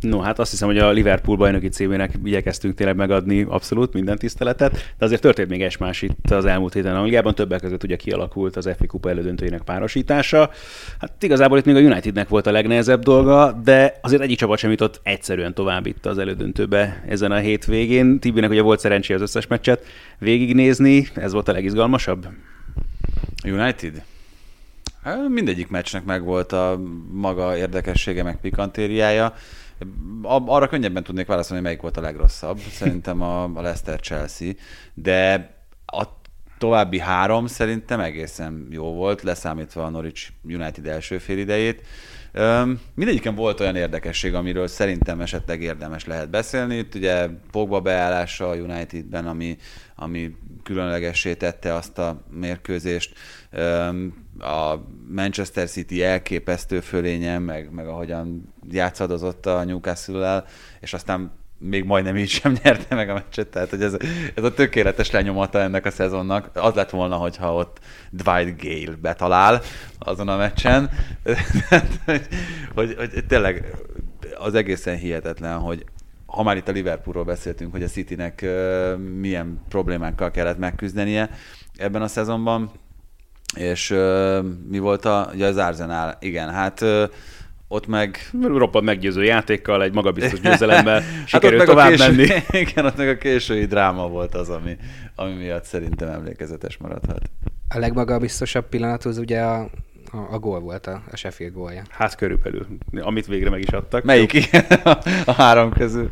No, hát azt hiszem, hogy a Liverpool bajnoki címének igyekeztünk tényleg megadni abszolút minden tiszteletet, de azért történt még egy más itt az elmúlt héten Angliában, többek között ugye kialakult az FA Kupa elődöntőjének párosítása. Hát igazából itt még a Unitednek volt a legnehezebb dolga, de azért egyik csapat sem jutott egyszerűen tovább itt az elődöntőbe ezen a hétvégén. Tibinek ugye volt szerencsé az összes meccset végignézni, ez volt a legizgalmasabb? United? Hát, Mindegyik meccsnek megvolt a maga érdekessége, meg pikantériája. Arra könnyebben tudnék válaszolni, melyik volt a legrosszabb. Szerintem a, a Leicester-Chelsea. De a további három szerintem egészen jó volt, leszámítva a Norwich United első fél idejét. Mindegyiken volt olyan érdekesség, amiről szerintem esetleg érdemes lehet beszélni. Itt ugye Pogba beállása a Unitedben, ami, ami különlegessé tette azt a mérkőzést. A Manchester City elképesztő fölénye, meg, meg ahogyan játszadozott a Newcastle-el, és aztán még majdnem így sem (laughs) nyerte meg a meccset, tehát hogy ez, ez a tökéletes lenyomata ennek a szezonnak. Az lett volna, hogyha ott Dwight Gale betalál azon a meccsen, (laughs) hogy, hogy, hogy tényleg az egészen hihetetlen, hogy ha már itt a Liverpoolról beszéltünk, hogy a Citynek milyen problémákkal kellett megküzdenie ebben a szezonban, és ö, mi volt a, ugye az Arsenal, igen, hát ö, ott meg Roppant meggyőző játékkal, egy magabiztos győzelemmel (laughs) Hát sikerült a tovább késő, menni. (laughs) Igen, ott meg a késői dráma volt az, ami, ami miatt szerintem emlékezetes maradhat. A legmagabiztosabb pillanat az ugye a, a, a gól volt, a, a Sheffield gólja. Hát körülbelül, amit végre meg is adtak. Melyik (laughs) a három közül?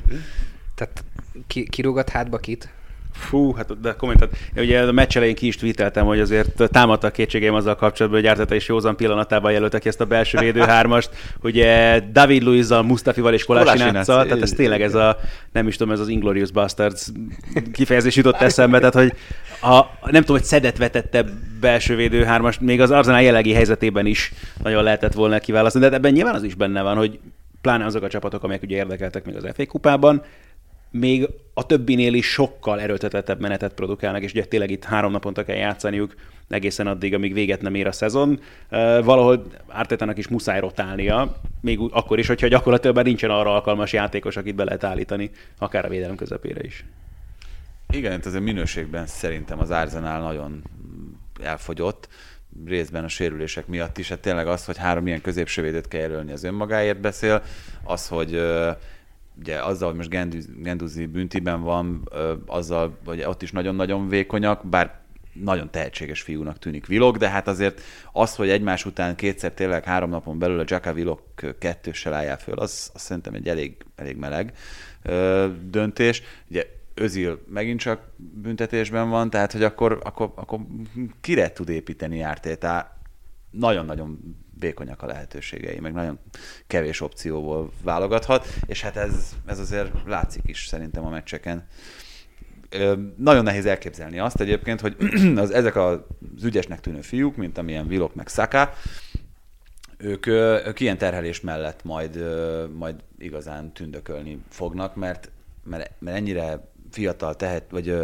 Tehát ki, kirúgott hátba kit? Fú, hát de komolyan, tehát ugye a meccs elején ki is tweeteltem, hogy azért támadtak kétségeim azzal kapcsolatban, hogy Árteta és Józan pillanatában jelöltek ki ezt a belső védőhármast. Ugye David Luizzal, Mustafival és Kolasinac, tehát ez tényleg ez a, nem is tudom, ez az Inglorious Bastards kifejezés jutott eszembe, tehát hogy a, nem tudom, hogy szedet vetette belső védőhármast, még az Arsenal jelenlegi helyzetében is nagyon lehetett volna kiválasztani, de ebben nyilván az is benne van, hogy pláne azok a csapatok, amelyek ugye érdekeltek még az FA kupában, még a többinél is sokkal erőltetettebb menetet produkálnak, és ugye tényleg itt három naponta kell játszaniuk egészen addig, amíg véget nem ér a szezon. Valahol Ártétának is muszáj rotálnia, még akkor is, hogyha gyakorlatilag már nincsen arra alkalmas játékos, akit be lehet állítani, akár a védelem közepére is. Igen, itt azért minőségben szerintem az Arsenal nagyon elfogyott, részben a sérülések miatt is. Hát tényleg az, hogy három ilyen középsővédőt kell jelölni, az önmagáért beszél. Az, hogy ugye azzal, hogy most Genduzi, Genduzi büntiben van, azzal, hogy ott is nagyon-nagyon vékonyak, bár nagyon tehetséges fiúnak tűnik Vilok, de hát azért az, hogy egymás után kétszer tényleg három napon belül a Jaka Vilok kettőssel álljál föl, az, az szerintem egy elég, elég meleg ö, döntés. Ugye Özil megint csak büntetésben van, tehát hogy akkor, akkor, akkor kire tud építeni Ártétá? Nagyon-nagyon vékonyak a lehetőségei, meg nagyon kevés opcióból válogathat, és hát ez, ez azért látszik is szerintem a meccseken. Nagyon nehéz elképzelni azt egyébként, hogy (clears throat) az, ezek az ügyesnek tűnő fiúk, mint amilyen Vilok meg Saka, ők, ők ilyen terhelés mellett majd, majd igazán tündökölni fognak, mert, mert, mert ennyire fiatal, tehet, vagy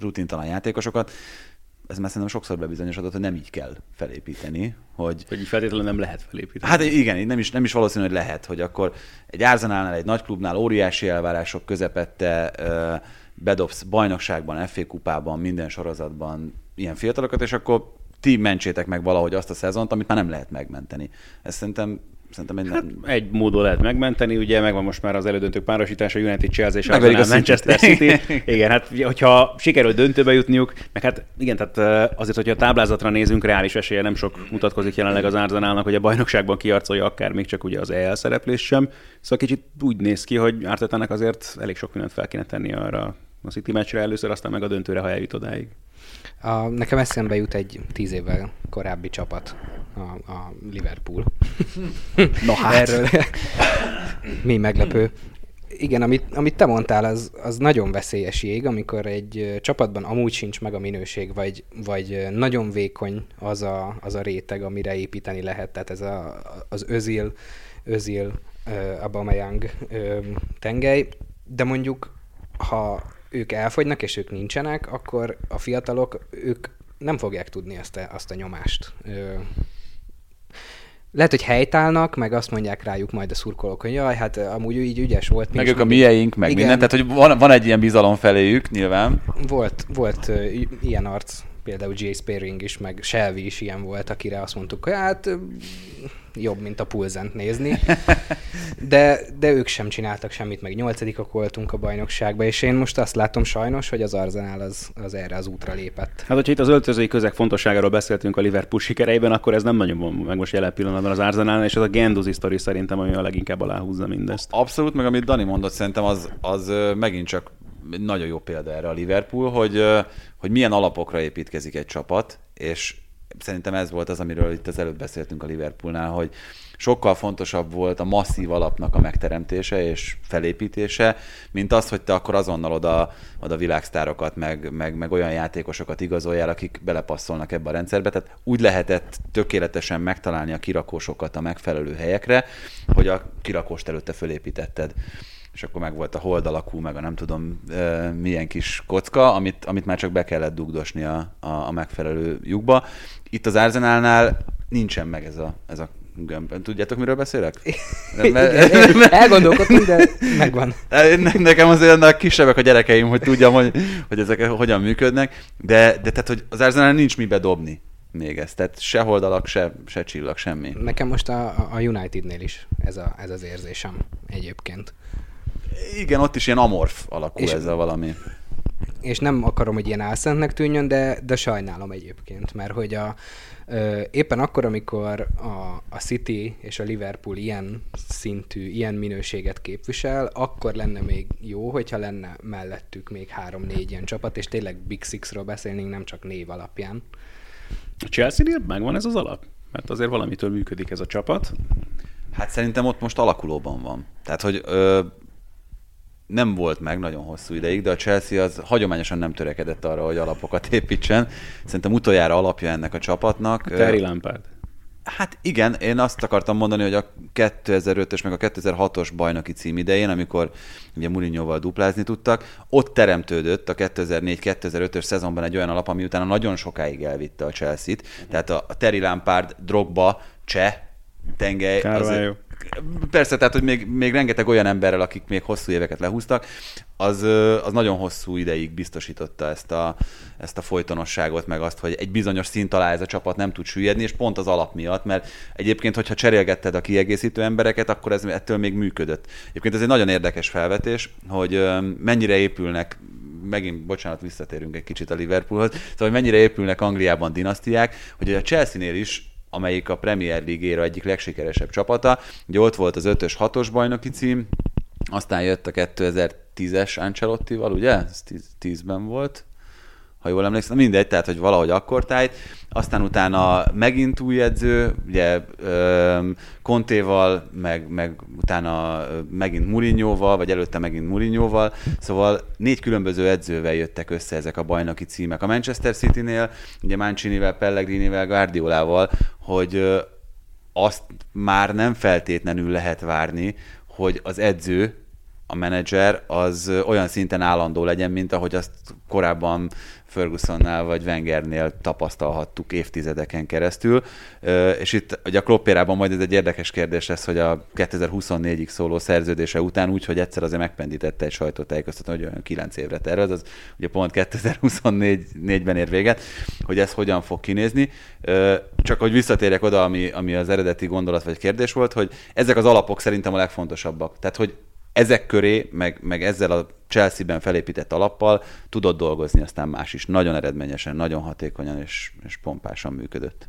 rutintalan játékosokat, ez már szerintem sokszor bebizonyosodott, hogy nem így kell felépíteni, hogy, Hogy így feltétlenül nem lehet felépíteni. Hát igen, nem is, nem is valószínű, hogy lehet, hogy akkor egy Arsenalnál, egy nagy klubnál óriási elvárások közepette bedobsz bajnokságban, FA kupában, minden sorozatban ilyen fiatalokat, és akkor ti mentsétek meg valahogy azt a szezont, amit már nem lehet megmenteni. Ez szerintem, szerintem egy Hát egy módon lehet megmenteni, ugye megvan most már az elődöntő párosítása, United, Chelsea és Arsenal, a Manchester City-t. City. (laughs) Igen, hát hogyha sikerül döntőbe jutniuk, meg hát igen, tehát azért, hogyha a táblázatra nézünk, reális esélye nem sok mutatkozik jelenleg az Arsenalnak, hogy a bajnokságban kiarcolja akár még csak ugye az EL szereplés sem. Szóval kicsit úgy néz ki, hogy Artetának azért elég sok mindent fel kéne tenni arra a City meccsre először, aztán meg a döntőre, ha eljut odáig. A, nekem eszembe jut egy tíz évvel korábbi csapat, a, a Liverpool. No hát. Erről mi meglepő. Igen, amit, amit te mondtál, az, az nagyon veszélyes jég, amikor egy csapatban amúgy sincs meg a minőség, vagy, vagy nagyon vékony az a, az a réteg, amire építeni lehet. Tehát ez a, az özil, özil, uh, Aubameyang ö, tengely, de mondjuk ha ők elfogynak, és ők nincsenek, akkor a fiatalok, ők nem fogják tudni azt a, azt a nyomást. Ö, lehet, hogy helytállnak, meg azt mondják rájuk majd a szurkolók, hogy jaj, hát amúgy így ügyes volt. Meg ők a mieink, meg Igen. minden. Tehát, hogy van, van egy ilyen bizalom feléjük, nyilván. Volt, volt ö, ilyen arc, például Jay Spearing is, meg Shelby is ilyen volt, akire azt mondtuk, hogy hát jobb, mint a pulzent nézni. De, de ők sem csináltak semmit, meg nyolcadikak voltunk a bajnokságba, és én most azt látom sajnos, hogy az Arsenal az, az erre az útra lépett. Hát, hogyha itt az öltözői közeg fontosságáról beszéltünk a Liverpool sikereiben, akkor ez nem nagyon van meg most jelen pillanatban az Arsenal, és ez a Genduzi sztori szerintem, ami a leginkább aláhúzza mindezt. Abszolút, meg amit Dani mondott, szerintem az, az megint csak nagyon jó példa erre a Liverpool, hogy, hogy milyen alapokra építkezik egy csapat, és szerintem ez volt az, amiről itt az előbb beszéltünk a Liverpoolnál, hogy sokkal fontosabb volt a masszív alapnak a megteremtése és felépítése, mint az, hogy te akkor azonnal oda, oda világsztárokat, meg, meg, meg olyan játékosokat igazoljál, akik belepasszolnak ebbe a rendszerbe. Tehát úgy lehetett tökéletesen megtalálni a kirakósokat a megfelelő helyekre, hogy a kirakóst előtte fölépítetted és akkor meg volt a hold alakú, meg a nem tudom e, milyen kis kocka, amit, amit már csak be kellett dugdosni a, a, a megfelelő lyukba. Itt az Arsenalnál nincsen meg ez a, ez a gömb. Tudjátok, miről beszélek? (laughs) Mert- Igen, elgondolkodtunk, de megvan. (laughs) Ne- Nekem azért annál kisebbek a gyerekeim, hogy tudjam, hogy, hogy ezek hogyan működnek, de, de tehát, hogy az Arsenal nincs mibe dobni még ezt. Tehát se holdalak, se, se csillag, semmi. Nekem most a, a Unitednél is ez, a, ez az érzésem egyébként. Igen, ott is ilyen amorf alakul És- ez a valami. és nem akarom, hogy ilyen álszentnek tűnjön, de, de sajnálom egyébként, mert hogy a, ö, éppen akkor, amikor a, a City és a Liverpool ilyen szintű, ilyen minőséget képvisel, akkor lenne még jó, hogyha lenne mellettük még három-négy ilyen csapat, és tényleg Big Sixről beszélnénk, nem csak név alapján. A Chelsea-nél megvan ez az alap? Mert azért valamitől működik ez a csapat. Hát szerintem ott most alakulóban van. Tehát, hogy ö, nem volt meg nagyon hosszú ideig, de a Chelsea az hagyományosan nem törekedett arra, hogy alapokat (laughs) építsen. Szerintem utoljára alapja ennek a csapatnak. ö, Terry Lampard. Hát igen, én azt akartam mondani, hogy a 2005-ös meg a 2006-os bajnoki cím idején, amikor ugye Mourinhoval duplázni tudtak, ott teremtődött a 2004-2005-ös szezonban egy olyan alap, ami utána nagyon sokáig elvitte a Chelsea-t. Tehát a, a Terry Lampard, Drogba, Cseh, Tengely, Carvalho. Persze, tehát, hogy még, még rengeteg olyan emberrel, akik még hosszú éveket lehúztak, az, az nagyon hosszú ideig biztosította ezt a, ezt a folytonosságot, meg azt, hogy egy bizonyos szint alá ez a csapat nem tud süllyedni, és pont az alap miatt, mert egyébként, hogyha cserélgetted a kiegészítő embereket, akkor ez ettől még működött. Egyébként ez egy nagyon érdekes felvetés, hogy mennyire épülnek megint, bocsánat, visszatérünk egy kicsit a Liverpoolhoz, szóval hogy mennyire épülnek Angliában dinasztiák, hogy a Chelsea-nél is amelyik a Premier League-éra egyik legsikeresebb csapata. Ugye ott volt az 5-ös, 6-os bajnoki cím, aztán jött a 2010-es Ancelottival, ugye? Ez 10-ben volt ha jól emlékszem, mindegy, tehát, hogy valahogy akkor tájt. Aztán utána megint új edző, ugye öm, Contéval, meg, meg utána megint Mourinhoval, vagy előtte megint Mourinhoval, szóval négy különböző edzővel jöttek össze ezek a bajnoki címek. A Manchester City-nél, ugye Mancinivel, Pellegrinivel, Guardiolával, hogy azt már nem feltétlenül lehet várni, hogy az edző, a menedzser az olyan szinten állandó legyen, mint ahogy azt korábban Fergusonnál vagy Wengernél tapasztalhattuk évtizedeken keresztül. És itt ugye a Kloppérában majd ez egy érdekes kérdés lesz, hogy a 2024-ig szóló szerződése után úgy, hogy egyszer azért megpendítette egy sajtótájékoztató, hogy olyan 9 évre tervez, az ugye pont 2024-ben ér véget, hogy ez hogyan fog kinézni. Csak hogy visszatérjek oda, ami, ami az eredeti gondolat vagy kérdés volt, hogy ezek az alapok szerintem a legfontosabbak. Tehát, hogy ezek köré, meg, meg ezzel a Chelsea-ben felépített alappal tudott dolgozni aztán más is. Nagyon eredményesen, nagyon hatékonyan és, és pompásan működött.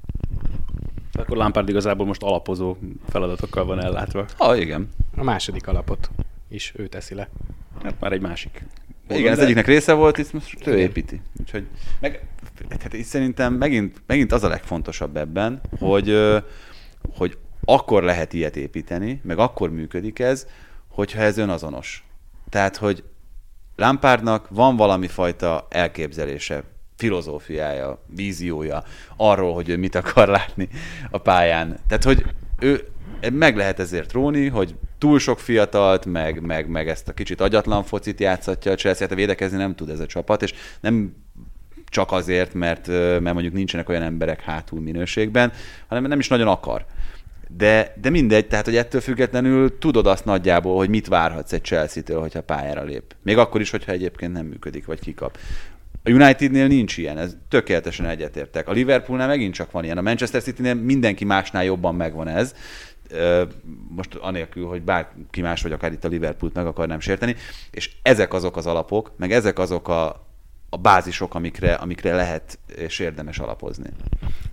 Akkor Lampard igazából most alapozó feladatokkal van ellátva. Ah, igen. A második alapot is ő teszi le. Hát már egy másik. Igen, ez egyiknek része volt, itt most ő építi. Úgyhogy meg tehát itt szerintem megint, megint az a legfontosabb ebben, hogy, ö, hogy akkor lehet ilyet építeni, meg akkor működik ez, hogyha ez önazonos. Tehát, hogy Lampardnak van valami fajta elképzelése, filozófiája, víziója arról, hogy ő mit akar látni a pályán. Tehát, hogy ő meg lehet ezért róni, hogy túl sok fiatalt, meg, meg, meg ezt a kicsit agyatlan focit játszatja a Chelsea, hát védekezni nem tud ez a csapat, és nem csak azért, mert, mert mondjuk nincsenek olyan emberek hátul minőségben, hanem nem is nagyon akar. De, de mindegy, tehát hogy ettől függetlenül tudod azt nagyjából, hogy mit várhatsz egy Chelsea-től, hogyha pályára lép. Még akkor is, hogyha egyébként nem működik, vagy kikap. A Unitednél nincs ilyen, ez tökéletesen egyetértek. A Liverpoolnál megint csak van ilyen. A Manchester Citynél mindenki másnál jobban megvan ez. Most anélkül, hogy bárki más, vagy akár itt a Liverpoolt meg akarnám sérteni. És ezek azok az alapok, meg ezek azok a, a bázisok, amikre, amikre lehet és érdemes alapozni.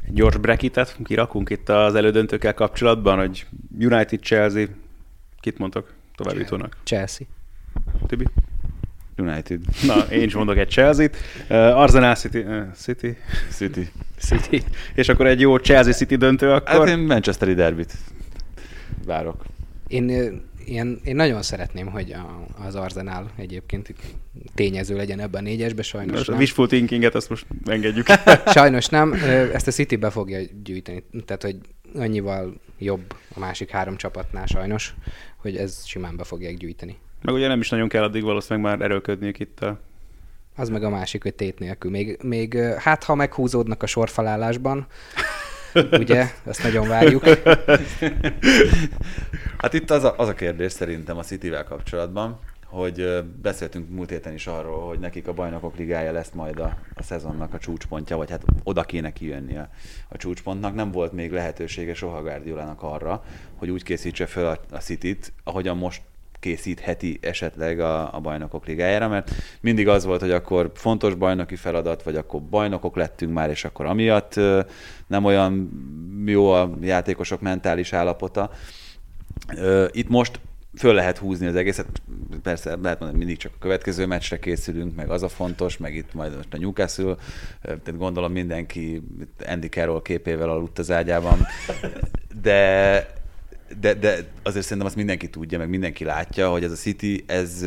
Gyors brekitet kirakunk itt az elődöntőkkel kapcsolatban, hogy United, Chelsea, kit mondtok továbbítónak? Chelsea. Tibi? United. Na, én is mondok egy Chelsea-t. Uh, Arsenal City, uh, City, City. City, és akkor egy jó Chelsea City döntő Hát akkor. én Manchesteri derbit várok. Én, ö, én, nagyon szeretném, hogy a, az Arsenal egyébként tényező legyen ebben a négyesbe, sajnos Most a nem. wishful thinkinget azt most engedjük. (laughs) Sajnos nem, ezt a City be fogja gyűjteni, tehát hogy annyival jobb a másik három csapatnál sajnos, hogy ez simán be fogják gyűjteni. Meg ugye nem is nagyon kell addig valószínűleg már erőlködniük itt a... Az meg a másik, hogy tét nélkül. Még, még hát, ha meghúzódnak a sorfalálásban, ugye, ezt nagyon várjuk. (laughs) Hát itt az a, az a kérdés szerintem a Cityvel kapcsolatban, hogy beszéltünk múlt héten is arról, hogy nekik a bajnokok ligája lesz majd a, a szezonnak a csúcspontja, vagy hát oda kéne kijönni a, a csúcspontnak. Nem volt még lehetősége soha Guardiolának arra, hogy úgy készítse fel a, a Cityt, ahogyan most készítheti esetleg a, a bajnokok ligájára, mert mindig az volt, hogy akkor fontos bajnoki feladat, vagy akkor bajnokok lettünk már, és akkor amiatt nem olyan jó a játékosok mentális állapota. Itt most föl lehet húzni az egészet, persze lehet mondani, mindig csak a következő meccsre készülünk, meg az a fontos, meg itt majd most a Newcastle, tehát gondolom mindenki Andy Carroll képével aludt az ágyában, de, de, de azért szerintem azt mindenki tudja, meg mindenki látja, hogy ez a City, ez,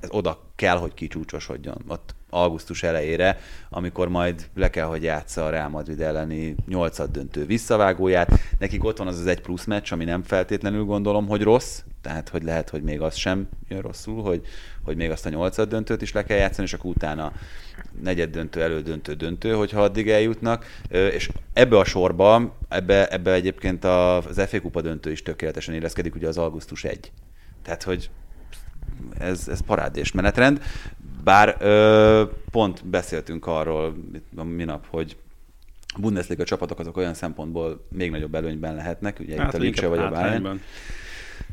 ez oda kell, hogy kicsúcsosodjon. Ott augusztus elejére, amikor majd le kell, hogy játsza a Real Madrid elleni nyolcad döntő visszavágóját. Nekik ott van az az egy plusz meccs, ami nem feltétlenül gondolom, hogy rossz, tehát hogy lehet, hogy még az sem jön rosszul, hogy, hogy még azt a nyolcad döntőt is le kell játszani, és akkor utána negyed döntő, elődöntő, döntő, hogyha addig eljutnak. És ebbe a sorba, ebbe, ebbe egyébként az FA Kupa döntő is tökéletesen illeszkedik, ugye az augusztus 1. Tehát, hogy ez, ez parádés menetrend. Bár ö, pont beszéltünk arról minap, hogy a Bundesliga csapatok azok olyan szempontból még nagyobb előnyben lehetnek, ugye hát, itt a Lipcse vagy a Bayern.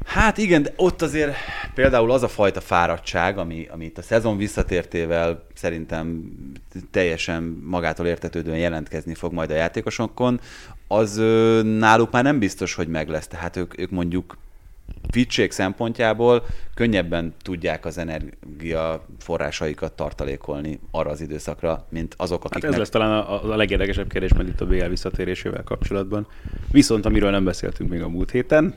Hát igen, de ott azért például az a fajta fáradtság, ami, ami itt a szezon visszatértével szerintem teljesen magától értetődően jelentkezni fog majd a játékosokon, az náluk már nem biztos, hogy meg lesz. Tehát ők, ők mondjuk fitség szempontjából könnyebben tudják az energia forrásaikat tartalékolni arra az időszakra, mint azok, Hát akiknek... ez lesz talán a, a legérdekesebb kérdés majd itt a BL visszatérésével kapcsolatban. Viszont amiről nem beszéltünk még a múlt héten,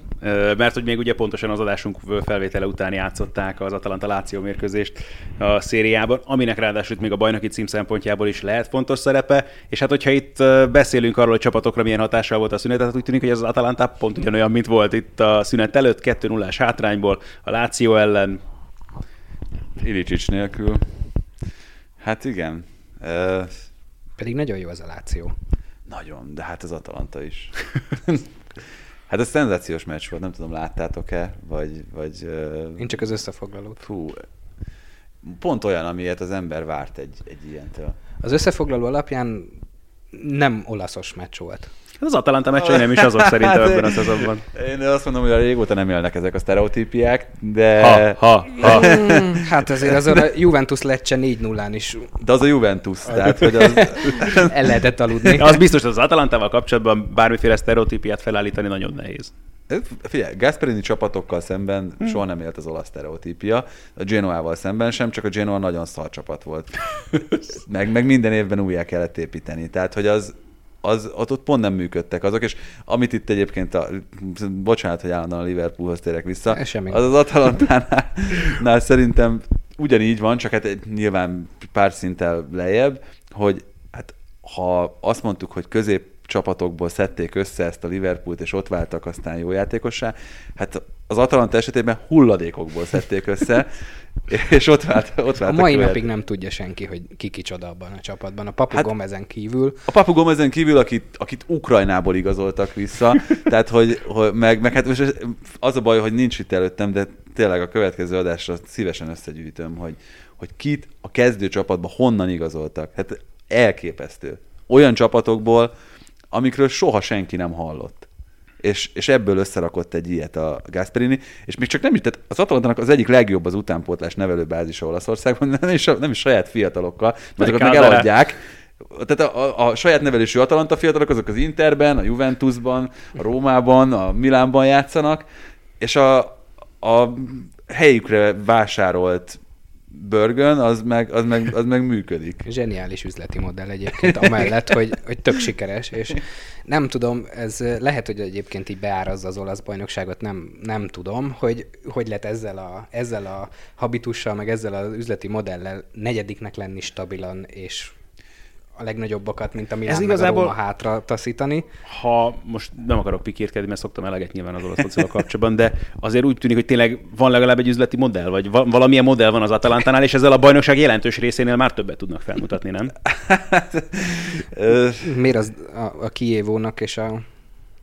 mert hogy még ugye pontosan az adásunk felvétele után játszották az Atalanta Láció mérkőzést a szériában, aminek ráadásul itt még a bajnoki cím szempontjából is lehet fontos szerepe, és hát hogyha itt beszélünk arról, hogy csapatokra milyen hatással volt a szünet, hát úgy tűnik, hogy ez az Atalanta pont ugyanolyan, mint volt itt a szünet előtt, 2 0 hátrányból a Láció ellen, Ilicsics nélkül. Hát igen. Ö, Pedig nagyon jó az a Láció. Nagyon, de hát az Atalanta is. (laughs) hát ez szenzációs meccs volt, nem tudom, láttátok-e, vagy... vagy ö, Én csak az összefoglalót. Fú, pont olyan, amilyet az ember várt egy, egy ilyentől. Az összefoglaló alapján nem olaszos meccs volt. Az Atalanta meccsei nem is azok szerintem Hát, ebben a szezonban. Én azt mondom, hogy a régóta nem élnek ezek a sztereotípiák, de, Ha, ha, ha. Hát azért az a Juventus Lecce 4 0 is de az a Juventus, tehát hogy az, el lehetett aludni. Az biztos, hogy az Atalantával kapcsolatban bármiféle sztereotípiát felállítani nagyon nehéz. Figyelj, Gasperini csapatokkal szemben Hm. soha nem élt az olasz sztereotípia, a Genoával szemben sem, csak a Genoa nagyon szar csapat volt. (laughs) meg, meg minden évben újjá kellett építeni. Tehát, hogy az, az ott, ott pont nem működtek azok, és amit itt egyébként, a, bocsánat, hogy állandóan a Liverpoolhoz térek vissza, semmi. az az Atalantánál nál szerintem ugyanígy van, csak hát nyilván pár szinttel lejjebb, hogy hát ha azt mondtuk, hogy közép csapatokból szedték össze ezt a Liverpoolt, és ott váltak aztán jó játékossá, hát az Atalanta esetében hulladékokból szedték össze, (laughs) és ott, vált, ott A váltak mai jó napig nem tudja senki, hogy ki kicsoda abban a csapatban. A Papu hát, Gomezen kívül. A Papu Gomezen kívül, akit, akit Ukrajnából igazoltak vissza, (laughs) tehát hogy, hogy meg, meg hát most az a baj, hogy nincs itt előttem, de tényleg a következő adásra szívesen összegyűjtöm, hogy, hogy kit a kezdő csapatba honnan igazoltak. Hát elképesztő. Olyan csapatokból, amikről soha senki nem hallott. És, és ebből összerakott egy ilyet a Gasperini, és még csak nem is, tehát az Atalantának az egyik legjobb az utánpótlás nevelőbázisa Olaszországban, nem is, nem is saját fiatalokkal, mert azokat meg eladják, tehát a, a, a saját nevelésű Atalanta fiatalok azok az Interben, a Juventusban, a Rómában, a Milánban játszanak, és a, a helyükre vásárolt Börgön, az meg, az meg, az meg működik. Zseniális üzleti modell egyébként, amellett, hogy, hogy tök sikeres, és nem tudom, ez lehet, hogy egyébként így beárazza az olasz bajnokságot, nem, nem tudom, hogy hogy lett ezzel a, ezzel a habitussal, meg ezzel az üzleti modellel negyediknek lenni stabilan, és a legnagyobbakat, mint a Milán, Ez igazából- a Róma hátra taszítani. ha most nem akarok pikírkedni, mert szoktam eleget nyilván az olasz focival kapcsolatban, de azért úgy tűnik, hogy tényleg van legalább egy üzleti modell, vagy va- valamilyen modell van az Atalantánál, és ezzel a bajnokság jelentős részénél már többet tudnak felmutatni, nem? (laughs) Miért az a, a Kievónak és a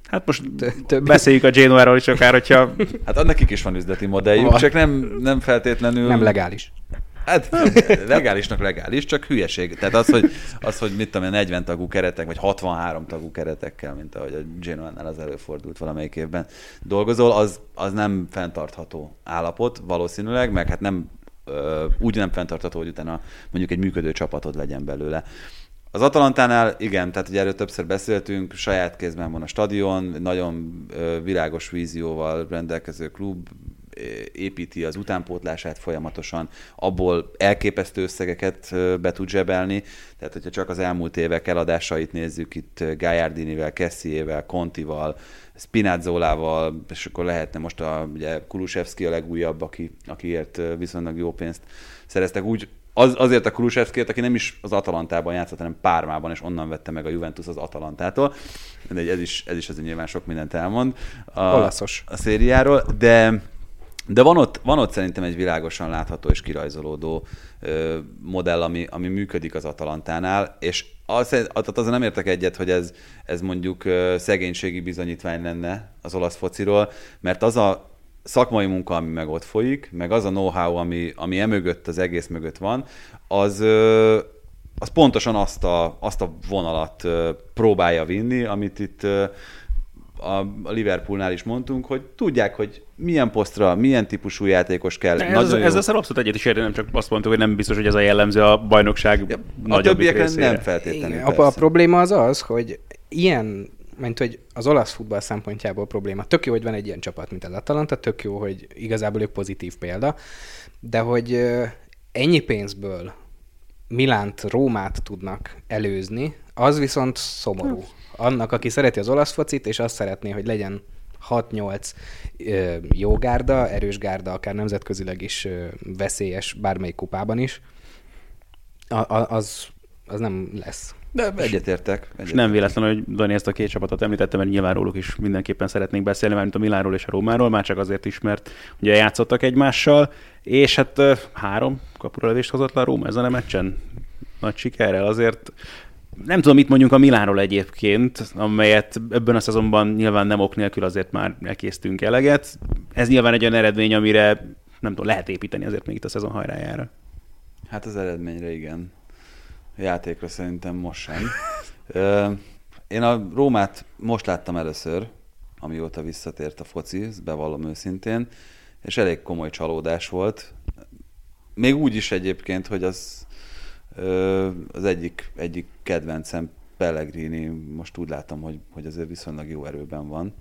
Hát most Tö- több- beszéljük a Genoáról is akár, hogyha Hát annak is van üzleti modelljük, Van. csak nem, nem feltétlenül... nem legális. Hát legálisnak legális, csak hülyeség. Tehát az, hogy, az, hogy mit tudom én, 40 tagú keretek, vagy 63 tagú keretekkel, mint ahogy a Genoa-nál az előfordult valamelyik évben dolgozol, az, az nem fenntartható állapot valószínűleg, meg hát nem ö, úgy nem fenntartható, hogy utána mondjuk egy működő csapatod legyen belőle. Az Atalantánál igen, tehát ugye erről többször beszéltünk, saját kézben van a stadion, nagyon világos vízióval rendelkező klub, építi az utánpótlását folyamatosan, abból elképesztő összegeket be tud zsebelni, tehát hogyha csak az elmúlt évek eladásait nézzük itt ö, Gagliardinivel, Kessiével, Contival, Spinazzolával, és akkor lehetne most a, ugye Kulusevski a legújabb, aki, akiért viszonylag jó pénzt szereztek úgy, az, azért a Kulusevskért, aki nem is az Atalantában játszott, hanem Pármában, és onnan vette meg a Juventus az Atalantától. De ez is, ez is azért nyilván sok mindent elmond. A, Olaszos. A szériáról, de de van ott, van ott szerintem egy világosan látható és kirajzolódó ö, modell, ami, ami működik az Atalantánál, és az, tehát azon nem értek egyet, hogy ez, ez mondjuk ö, szegénységi bizonyítvány lenne az olasz fociról, mert az a szakmai munka, ami meg ott folyik, meg az a know-how, ami, ami emögött, az egész mögött van, az, ö, az pontosan azt a, azt a vonalat ö, próbálja vinni, amit itt ö, a Liverpoolnál is mondtunk, hogy tudják, hogy milyen posztra, milyen típusú játékos kell. ez, Nagyon ez ezzel abszolút egyet is értem, nem csak azt mondtuk, hogy nem biztos, hogy ez a jellemző a bajnokság Ja, a nagyobbik többiekre részére. nem feltétlenül. Igen, a, a probléma az az, hogy ilyen, mint hogy az olasz futball szempontjából probléma. Tök jó, hogy van egy ilyen csapat, mint az Atalanta, tök jó, hogy igazából ők pozitív példa, de hogy ennyi pénzből Milánt, Rómát tudnak előzni, az viszont szomorú. Annak, aki szereti az olasz focit, és azt szeretné, hogy legyen 6-8 ö, jó gárda, erős gárda, akár nemzetközileg is veszélyes bármelyik kupában is, az, az nem lesz. De egyetértek. És egyetértek. nem véletlen, hogy Dani ezt a két csapatot említette, mert nyilván róluk is mindenképpen szeretnénk beszélni, mert a Milánról és a Rómáról, már csak azért is, mert ugye játszottak egymással, és hát három kapuralövést hozott le a Róma ezen a meccsen. Nagy sikerrel azért nem tudom, mit mondjunk a Milánról egyébként, amelyet ebben a szezonban nyilván nem ok nélkül azért már elkésztünk eleget. Ez nyilván egy olyan eredmény, amire nem tudom, lehet építeni azért még itt a szezon hajrájára. Hát az eredményre igen. A játékra szerintem most sem. (laughs) Én a Rómát most láttam először, amióta visszatért a foci, bevallom őszintén, és elég komoly csalódás volt. Még úgy is egyébként, hogy az az egyik, egyik kedvencem Pellegrini, most úgy látom, hogy, hogy azért viszonylag jó erőben van.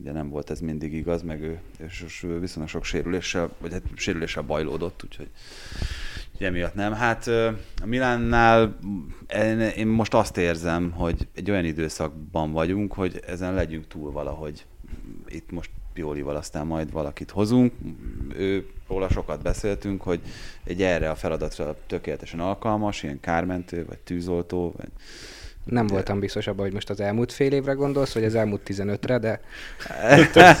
ugye nem volt ez mindig igaz, meg ő, és viszonylag sok sérüléssel, vagy hát sérüléssel bajlódott, úgyhogy emiatt nem. Hát a Milánnál én, én most azt érzem, hogy egy olyan időszakban vagyunk, hogy ezen legyünk túl valahogy. Itt most Piolival aztán majd valakit hozunk. Ő, róla sokat beszéltünk, hogy egy erre a feladatra tökéletesen alkalmas, ilyen kármentő, vagy tűzoltó, vagy Nem voltam biztos abban, hogy most az elmúlt fél évre gondolsz, vagy az elmúlt 15-re, de (laughs)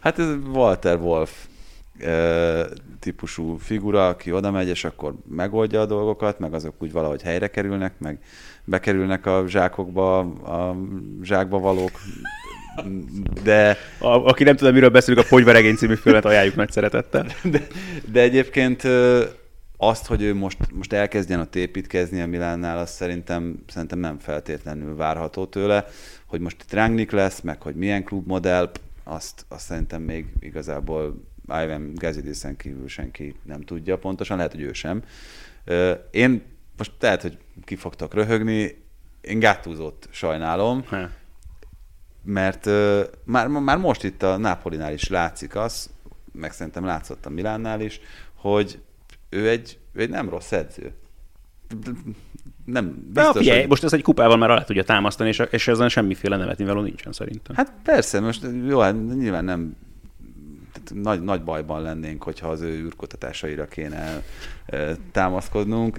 hát ez Walter Wolf típusú figura, aki oda megy, és akkor megoldja a dolgokat, meg azok úgy valahogy helyre kerülnek, meg bekerülnek a zsákokba, a zsákba valók, de, A, aki nem tudom, miről beszélünk, a Pogyveregény című filmet ajánljuk nagy szeretettel. de, de egyébként azt, hogy ő most, most elkezdjen ott építkezni a Milánnál, az szerintem, szerintem nem feltétlenül várható tőle, hogy most itt Rangnick lesz, meg hogy milyen klubmodell, azt, azt szerintem még igazából Ivan Gazidisen kívül senki nem tudja pontosan, lehet, hogy ő sem. Én most lehet, hogy ki fogtak röhögni, én Gattuso-t sajnálom, Ha. Mert ö, már, már most itt a Napolinál is látszik az, meg szerintem látszott a Milánnál is, hogy ő egy, ő egy nem rossz edző. Nem De biztos, figyelj, hogy... most ez egy kupával már alá tudja támasztani, és, és ezen semmiféle nevetnivaló nincsen szerintem. Hát persze, most jó, hát nyilván nem nagy, nagy bajban lennénk, hogyha az ő űrkutatásaira kéne ö, támaszkodnunk,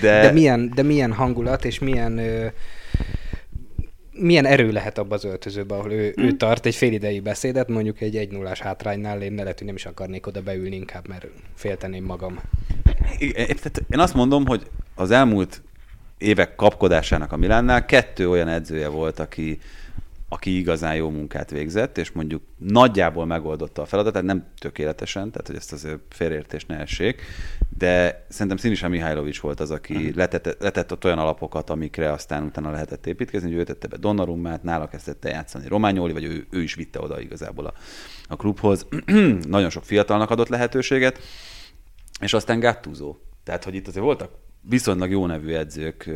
de, De milyen, de milyen hangulat és milyen, ö, milyen erő lehet abban az öltözőben, ahol ő, ő tart egy félidei beszédet, mondjuk egy 1 0 hátránynál, én lehet, hogy nem is akarnék oda beülni inkább, mert félteném magam. Én azt mondom, hogy az elmúlt évek kapkodásának a Milánnál kettő olyan edzője volt, aki, aki igazán jó munkát végzett, és mondjuk nagyjából megoldotta a feladatát, nem tökéletesen, tehát hogy ezt azért félreértés ne essék, de szerintem Sinisa Mihajlovics volt az, aki letett, letett ott olyan alapokat, amikre aztán utána lehetett építkezni, hogy ő tette be Donnarummát, nála kezdette játszani Rományoli, vagy ő, ő is vitte oda igazából a, a klubhoz. (clears throat) Nagyon sok fiatalnak adott lehetőséget, és aztán Gattuso. Tehát, hogy itt azért voltak viszonylag jó nevű edzők,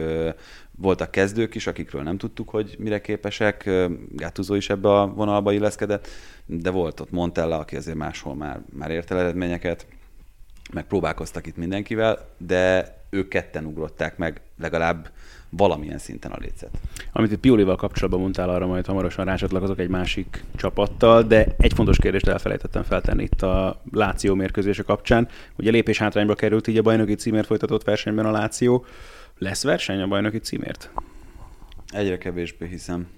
voltak kezdők is, akikről nem tudtuk, hogy mire képesek. Gattuso is ebbe a vonalba illeszkedett, de volt ott Montella, aki azért máshol már, már ért el eredményeket, meg próbálkoztak itt mindenkivel, de ők ketten ugrották meg legalább valamilyen szinten a lécet. Amit itt Piolival kapcsolatban mondtál, arra majd hamarosan rácsatlakozok egy másik csapattal, de egy fontos kérdést elfelejtettem feltenni itt a Láció mérkőzése kapcsán. Ugye lépés hátrányba került így a bajnoki címért folytatott versenyben a Láció. Lesz verseny a bajnoki címért? Egyre kevésbé hiszem.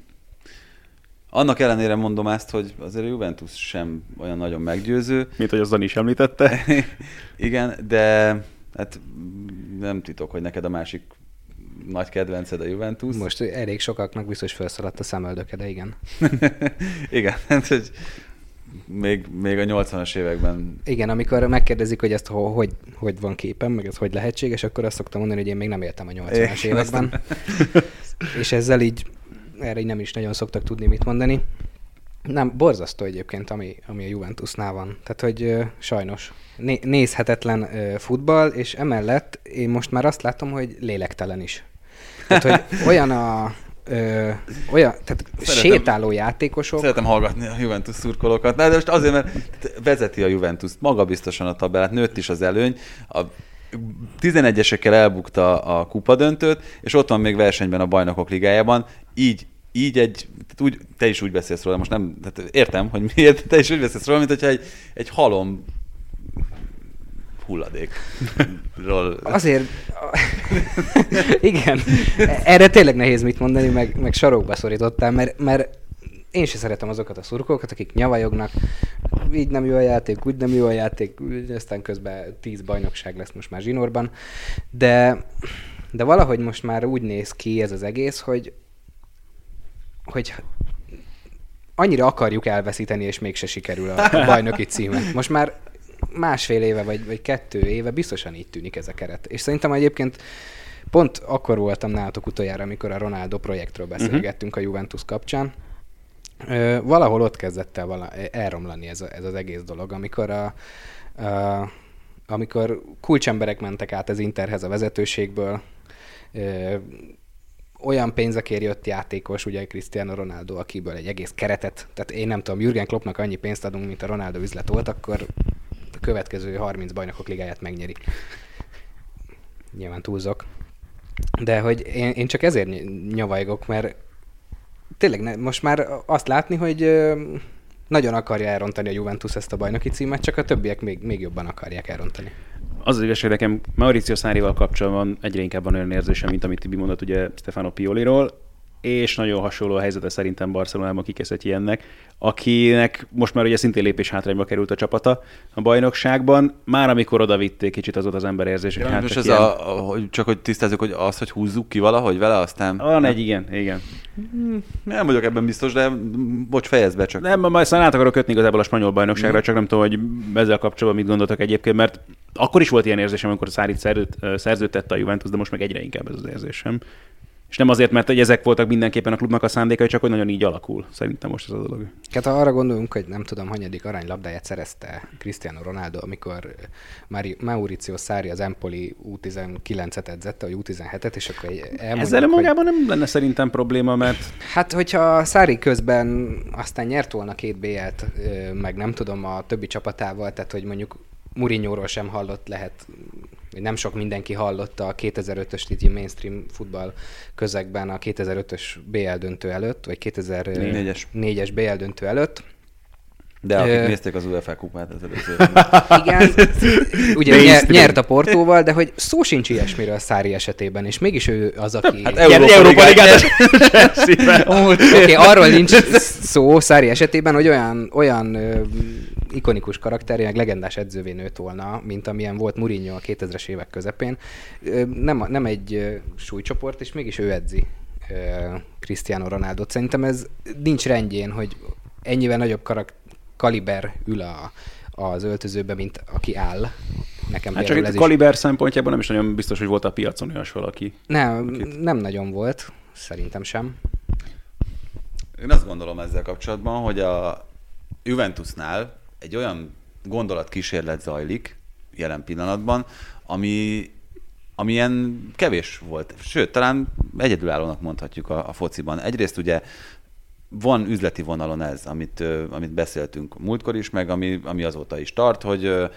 Annak ellenére mondom ezt, hogy azért a Juventus sem olyan nagyon meggyőző. Mint hogy az Dani is említette. (laughs) Igen, de hát nem titok, hogy neked a másik nagy kedvenced a Juventus. Most elég sokaknak biztos felszaladt a szemöldöke, de igen. (laughs) Igen, hát, hogy még, még a 80-as években Igen, amikor megkérdezik, hogy ezt ho- hogy, hogy van képen, meg ez hogy lehetséges, akkor azt szoktam mondani, hogy én még nem éltem a 80-as Igen, években. (laughs) És ezzel így, erre így nem is nagyon szoktak tudni mit mondani. Nem, borzasztó egyébként, ami, ami a Juventusnál van. Tehát, hogy ö, sajnos né- nézhetetlen ö, futball, és emellett én most már azt látom, hogy lélektelen is. Tehát, hogy (laughs) olyan a... Ö, olyan, tehát Szeretem- sétáló játékosok, Szeretem hallgatni a Juventus szurkolókat, de most azért, mert vezeti a Juventus magabiztosan a tabellát, nőtt is az előny, a 11-esekkel elbukta a kupadöntőt, és ott van még versenyben a bajnokok ligájában, így így egy, tehát úgy, te is úgy beszélsz róla, most nem, tehát értem, hogy miért, te is úgy beszélsz róla, mint hogyha egy, egy halom hulladékról. Azért, (laughs) igen, erre tényleg nehéz mit mondani, meg, meg sarokba szorítottál, mert, mert én sem szeretem azokat a szurkolókat, akik nyavajognak, így nem jó a játék, úgy nem jó a játék, aztán közben tíz bajnokság lesz most már zsinórban, de, de valahogy most már úgy néz ki ez az egész, hogy, hogy annyira akarjuk elveszíteni, és mégse sikerül a bajnoki címet. Most már másfél éve, vagy, vagy kettő éve biztosan így tűnik ez a keret. És szerintem egyébként pont akkor voltam nálatok utoljára, amikor a Ronaldo projektről beszélgettünk uh-huh. a Juventus kapcsán. Ö, valahol ott kezdett el vala, elromlani ez, a, ez az egész dolog, amikor a, a amikor kulcsemberek mentek át az Interhez a vezetőségből, ö, olyan pénzekért jött játékos, ugye Cristiano Ronaldo, akiből egy egész keretet, tehát én nem tudom, Jürgen Kloppnak annyi pénzt adunk, mint a Ronaldo üzlet volt, akkor a következő 30 bajnokok ligáját megnyeri. Nyilván túlzok. De hogy én, én csak ezért ny- nyavajgok, mert tényleg ne, most már azt látni, hogy nagyon akarja elrontani a Juventus ezt a bajnoki címet, csak a többiek még, még jobban akarják elrontani. Az az igazság, nekem Mauricio Szárival kapcsolatban egyre inkább van olyan érzésem, mint amit Tibi mondott ugye Stefano Pioliról, és nagyon hasonló a helyzete szerintem Barcelonában kikeszett ilyennek, akinek most már ugye szintén lépés hátrányba került a csapata a bajnokságban. Már amikor oda vitték, kicsit az volt az ember érzés, hogy Ja, hát most egy ez ilyen- a, a, hogy csak hogy tisztázzuk, hogy az, hogy húzzuk ki valahogy vele, aztán... Van egy, igen, igen. Nem vagyok ebben biztos, de bocs, fejezd be csak. Nem, majd aztán át akarok kötni igazából a spanyol bajnokságra, csak nem tudom, hogy ezzel kapcsolatban mit gondoltak egyébként, mert akkor is volt ilyen érzésem, amikor Szárit szerződtette a Juventus, de most meg egyre inkább ez az érzésem. És nem azért, mert hogy ezek voltak mindenképpen a klubnak a szándékai, csak hogy nagyon így alakul. Szerintem most ez a dolog. Hát ha arra gondolunk, hogy nem tudom, hanyadik aranylabdáját szerezte Cristiano Ronaldo, amikor Mauricio Sarri az Empoli U19-et edzette, vagy U17-et, és akkor elmondjuk, Ezzel hogy- magában nem lenne szerintem probléma, mert Hát, hogyha Szári közben aztán nyert volna két BL-t, meg nem tudom, a többi csapatával, tehát hogy mondjuk Mourinho-ról sem hallott, lehet, nem sok mindenki hallotta a 2005-ös így mainstream futball közegben a 2005-ös BL döntő előtt, vagy 2004-es Négyes. BL döntő előtt. De akik Ö, nézték az UEFA kupát, ez előző. (laughs) Igen, ugye nyer, nyert a Portóval, de hogy szó sincs ilyesmiről a Szári esetében, és mégis ő az, aki... Hát Európa, Európa Ligát (laughs) Oké, arról nincs szó Szári esetében, hogy olyan, olyan ö, ikonikus karakter, meg legendás edzővé nőtt volna, mint amilyen volt Mourinho a 2000-es évek közepén. Ö, nem, nem egy ö, súlycsoport, és mégis ő edzi ö, Cristiano Ronaldo. Szerintem ez nincs rendjén, hogy ennyivel nagyobb karak- kaliber ül a, az öltözőbe, mint aki áll. Nekem Hát csak itt ez a is- kaliber szempontjából nem is nagyon biztos, hogy volt a piacon olyas valaki. Nem, nem nagyon volt, szerintem sem. Én azt gondolom ezzel kapcsolatban, hogy a Juventusnál egy olyan gondolatkísérlet zajlik jelen pillanatban, ami, ami ilyen kevés volt. Sőt, talán egyedülállónak mondhatjuk a, a fociban. Egyrészt ugye van üzleti vonalon ez, amit, amit beszéltünk múltkor is, meg ami, ami azóta is tart, hogy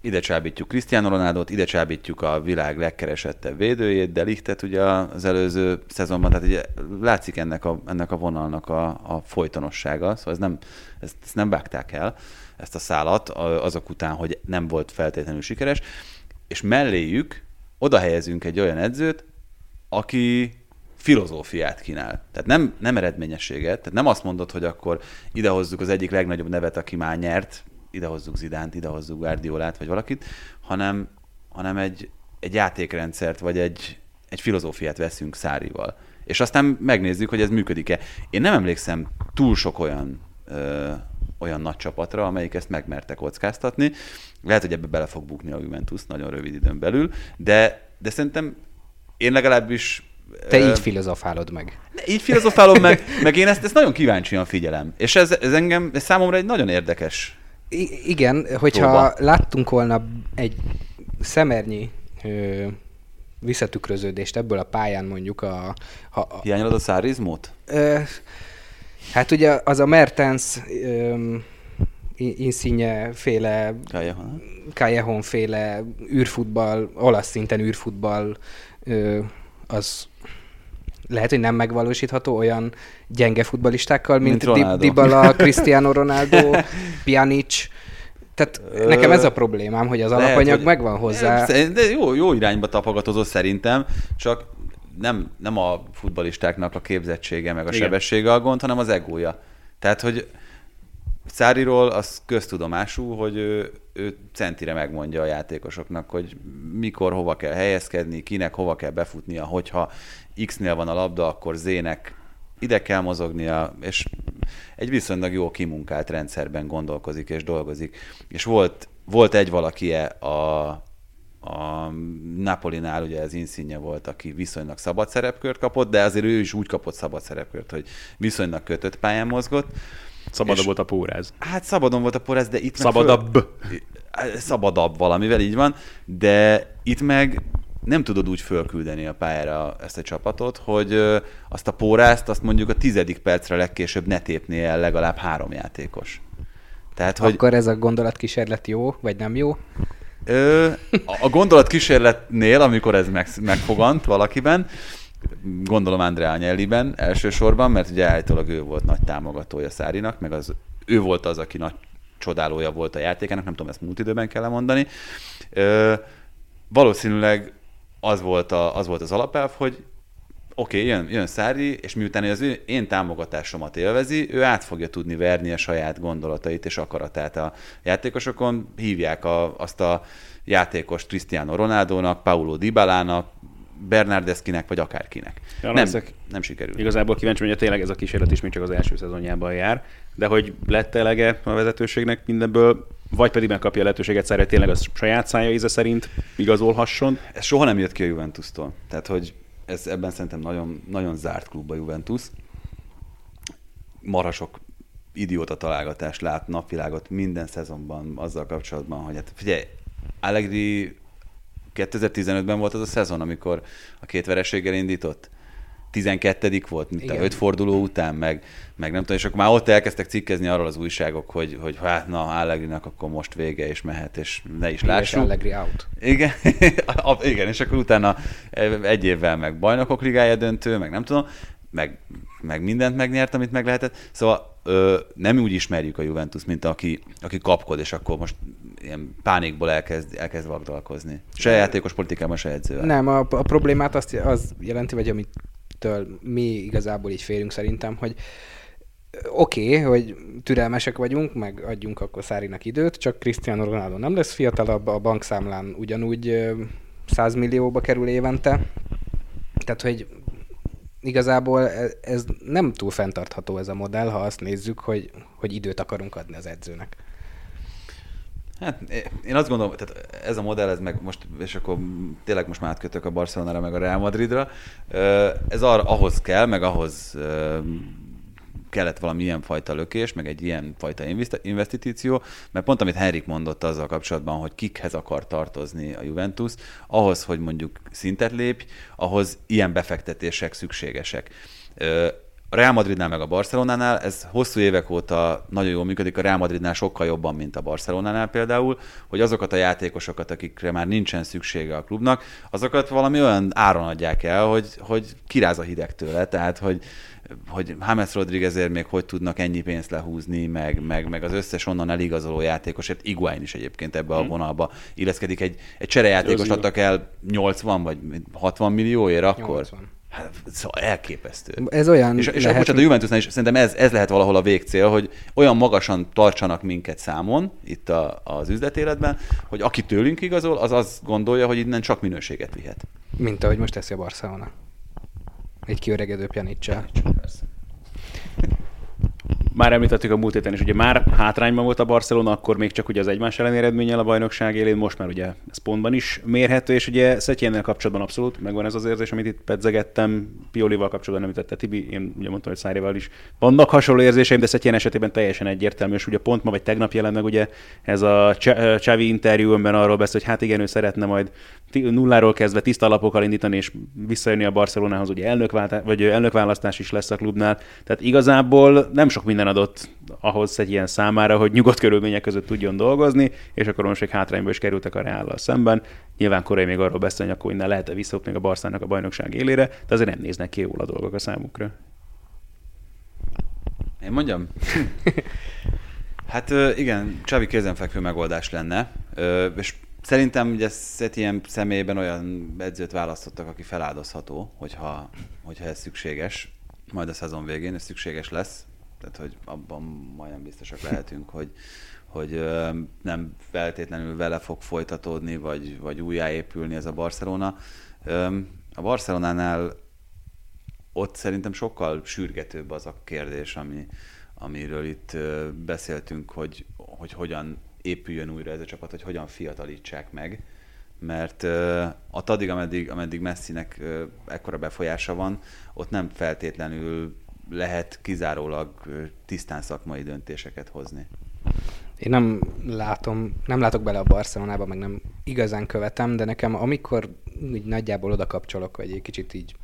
ide csábítjuk Cristiano Ronaldo-t, ide csábítjuk a világ legkeresettebb védőjét, de Lichtet ugye az előző szezonban, tehát ugye látszik ennek a, ennek a vonalnak a, a folytonossága, szóval ez nem, ezt, ezt nem vágták el, ezt a szálat azok után, hogy nem volt feltétlenül sikeres, és melléjük oda helyezünk egy olyan edzőt, aki filozófiát kínál. Tehát nem, nem eredményességet, tehát nem azt mondod, hogy akkor idehozzuk az egyik legnagyobb nevet, aki már nyert, idehozzuk Zidánt, idehozzuk Guardiolát, vagy valakit, hanem, hanem egy, egy játékrendszert, vagy egy, egy filozófiát veszünk Szárival. És aztán megnézzük, hogy ez működik-e. Én nem emlékszem túl sok olyan ö, olyan nagy csapatra, amelyik ezt megmerte kockáztatni. Lehet, hogy ebbe bele fog bukni a Juventus nagyon rövid időn belül, de, de szerintem én legalábbis Te így filozofálod meg. így filozofálom meg, meg én ezt, ezt nagyon kíváncsian figyelem. És ez, ez engem, ez számomra egy nagyon érdekes. I- igen, hogyha Próba. láttunk volna egy szemernyi ö, visszatükröződést ebből a pályán mondjuk a... Ha, a Hiányolod a szárizmót? ö, hát ugye az a Mertens ö, Insigne féle. Callejon féle űrfutball, olasz szinten űrfutball, ö, az lehet, hogy nem megvalósítható olyan gyenge futballistákkal, mint, Mint Ronaldo. Dybala, Cristiano Ronaldo, (laughs) Pjanic. Tehát nekem ez a problémám, hogy az Lehet, alapanyag hogy- megvan hozzá. De jó, jó irányba tapogatózott szerintem, csak nem, nem a futbalistáknak a képzettsége meg a Igen. sebessége a gond, hanem az egója. Tehát, hogy Száriról az köztudomású, hogy ő, ő centire megmondja a játékosoknak, hogy mikor, hova kell helyezkedni, kinek hova kell befutnia, hogyha X-nél van a labda, akkor Z-nek ide kell mozognia, és egy viszonylag jó kimunkált rendszerben gondolkozik és dolgozik. És volt, volt egy valakie a, a Napolinál, ugye ez Insigne volt, aki viszonylag szabad szerepkört kapott, de azért ő is úgy kapott szabad szerepkört, hogy viszonylag kötött pályán mozgott. Szabadabb És- volt a póráz. Hát szabadon volt a porez, de itt meg Szabadabb. Föl... Szabadabb valamivel, így van, de itt meg nem tudod úgy fölküldeni a pályára ezt a csapatot, hogy azt a pórázt, azt mondjuk a tizedik percre legkésőbb ne tépné el legalább három játékos. Tehát, hogy Akkor ez a gondolatkísérlet jó, vagy nem jó? Ö, a gondolat kísérletnél, amikor ez meg, megfogant valakiben, gondolom Andrea Agnelliben elsősorban, mert ugye állítólag ő volt nagy támogatója Szárinak, meg az, ő volt az, aki nagy csodálója volt a játékának, nem tudom, ezt múlt időben kell mondani. Ö, valószínűleg az volt, a, az volt az alapelv, hogy oké, okay, jön, jön Szári, és miután az ő, én támogatásomat élvezi, ő át fogja tudni verni a saját gondolatait és akaratát a játékosokon. Hívják a, azt a játékos Cristiano Ronaldo-nak, Paulo Dybalának, Bernardeschinek, vagy akárkinek. Ja, nem, nem sikerült. Igazából kíváncsi, hogy tényleg ez a kísérlet is még csak az első szezonjában jár, de hogy lett elege a vezetőségnek mindenből, vagy pedig megkapja a lehetőséget Szári, hogy tényleg a saját szája íze szerint igazolhasson. Ez soha nem jött ki a Juventus-tól. Tehát, hogy ez ebben szerintem nagyon, nagyon zárt klub a Juventus. Marasok idióta találgatást lát napvilágot minden szezonban azzal kapcsolatban, hogy hát figyelj, Allegri 2015-ben volt az a szezon, amikor a két vereséggel indított. 12 volt, mint a öt forduló után, meg, meg nem tudom, és akkor már ott elkezdtek cikkezni arról az újságok, hogy, hogy hát na, Allegrinak akkor most vége, és mehet, és ne is lássuk. Allegri out. Igen, (laughs) igen, és akkor utána egy évvel meg bajnokok ligája döntő, meg nem tudom, meg, meg mindent megnyert, amit meg lehetett. Szóval ö, nem úgy ismerjük a Juventus, mint aki, aki kapkod, és akkor most ilyen pánikból elkezd, elkezd vagdalkozni. Se játékos politikában, se edzővel. Nem, a, a problémát azt, az jelenti, vagy amitől mi igazából így félünk szerintem, hogy oké, okay, hogy türelmesek vagyunk, meg adjunk akkor Szárinak időt, csak Cristiano Ronaldo nem lesz fiatalabb, a bankszámlán ugyanúgy ö, 100 millióba kerül évente, tehát hogy igazából ez, ez nem túl fenntartható ez a modell, ha azt nézzük, hogy, hogy időt akarunk adni az edzőnek. Hát én azt gondolom, tehát ez a modell, ez meg most, és akkor tényleg most már átkötök a Barcelonára, meg a Real Madridra, ez arra, ahhoz kell, meg ahhoz kellett valami ilyen fajta lökés, meg egy ilyen fajta invest- investíció, mert pont amit Henrik mondott azzal kapcsolatban, hogy kikhez akar tartozni a Juventus, ahhoz, hogy mondjuk szintet lépj, ahhoz ilyen befektetések szükségesek. A Real Madridnál meg a Barcelonánál ez hosszú évek óta nagyon jól működik, a Real Madridnál sokkal jobban, mint a Barcelonánál például, hogy azokat a játékosokat, akikre már nincsen szüksége a klubnak, azokat valami olyan áron adják el, hogy, hogy kiráz a hideg tőle, tehát hogy hogy James Rodriguezért még hogy tudnak ennyi pénzt lehúzni, meg, meg, meg az összes onnan eligazoló játékosért, Iguain is egyébként ebbe a vonalba illeszkedik. Egy, egy cserejátékost Jó, adtak el 80 vagy 60 millióért akkor. 80. Hát, szóval elképesztő. Ez olyan És, és lehet, bocsánat, a Juventusnál is szerintem ez, ez lehet valahol a végcél, hogy olyan magasan tartsanak minket számon itt a, az üzletéletben, hogy aki tőlünk igazol, az azt gondolja, hogy innen csak minőséget vihet. mint ahogy most teszi a Barcelona. Egy kiöregedő Pjanicsel. Már említettük a múlt héten is, ugye már hátrányban volt a Barcelona, akkor még csak ugye az egymás elleni eredménnyel a bajnokság élén, most már ugye ez pontban is mérhető, és ugye Szetjénnel kapcsolatban abszolút megvan ez az érzés, amit itt pedzegettem, Piolival kapcsolatban említette Tibi, én ugye mondtam, hogy Szárival is vannak hasonló érzéseim, de Szetjén esetében teljesen egyértelmű, és ugye pont ma vagy tegnap jelent meg ugye ez a Csa- Xavi interjú, amiben arról beszél, hogy hát igen, ő szeretne majd nulláról kezdve tiszta alapokkal indítani, és visszajönni a Barcelonához, ugye elnökváltás, vagy elnökválasztás is lesz a klubnál. Tehát igazából nem sok minden adott ahhoz egy ilyen számára, hogy nyugodt körülmények között tudjon dolgozni, és akkor most egy hátrányba is kerültek a Reállal szemben. Nyilván korai még arról beszélni, akkor innen lehet-e visszaopni a Barszának a bajnokság élére, de azért nem néznek ki jól a dolgok a számukra. Én mondjam? (laughs) hát igen, Csavi kézenfekvő megoldás lenne, és szerintem ugye Setien személyében olyan edzőt választottak, aki feláldozható, hogyha, hogyha ez szükséges, majd a szezon végén ez szükséges lesz, tehát hogy abban majdnem biztosak lehetünk, hogy, hogy nem feltétlenül vele fog folytatódni, vagy, vagy újjáépülni ez a Barcelona. A Barcelonánál ott szerintem sokkal sürgetőbb az a kérdés, ami, amiről itt beszéltünk, hogy, hogy hogyan épüljön újra ez a csapat, hogy hogyan fiatalítsák meg, mert ott addig, ameddig, ameddig Messinek ekkora befolyása van, ott nem feltétlenül lehet kizárólag tisztán szakmai döntéseket hozni. Én nem látom, nem látok bele a Barcelonába, meg nem igazán követem, de nekem amikor úgy nagyjából oda kapcsolok, vagy egy kicsit így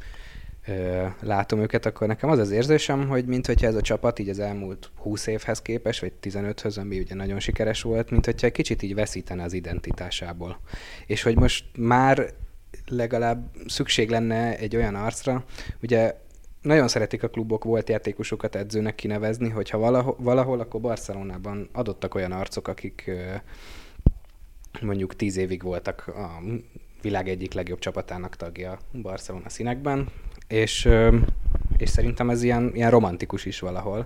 ö, látom őket, akkor nekem az az érzésem, hogy mint hogyha ez a csapat így az elmúlt 20 évhez képest, vagy 15-höz, ami ugye nagyon sikeres volt, mint hogyha egy kicsit így veszítene az identitásából. És hogy most már legalább szükség lenne egy olyan arcra, ugye nagyon szeretik a klubok volt játékosokat edzőnek kinevezni, hogyha valahol, valahol akkor Barcelonában adottak olyan arcok, akik mondjuk tíz évig voltak a világ egyik legjobb csapatának tagja Barcelona színekben, és, és szerintem ez ilyen, ilyen romantikus is valahol.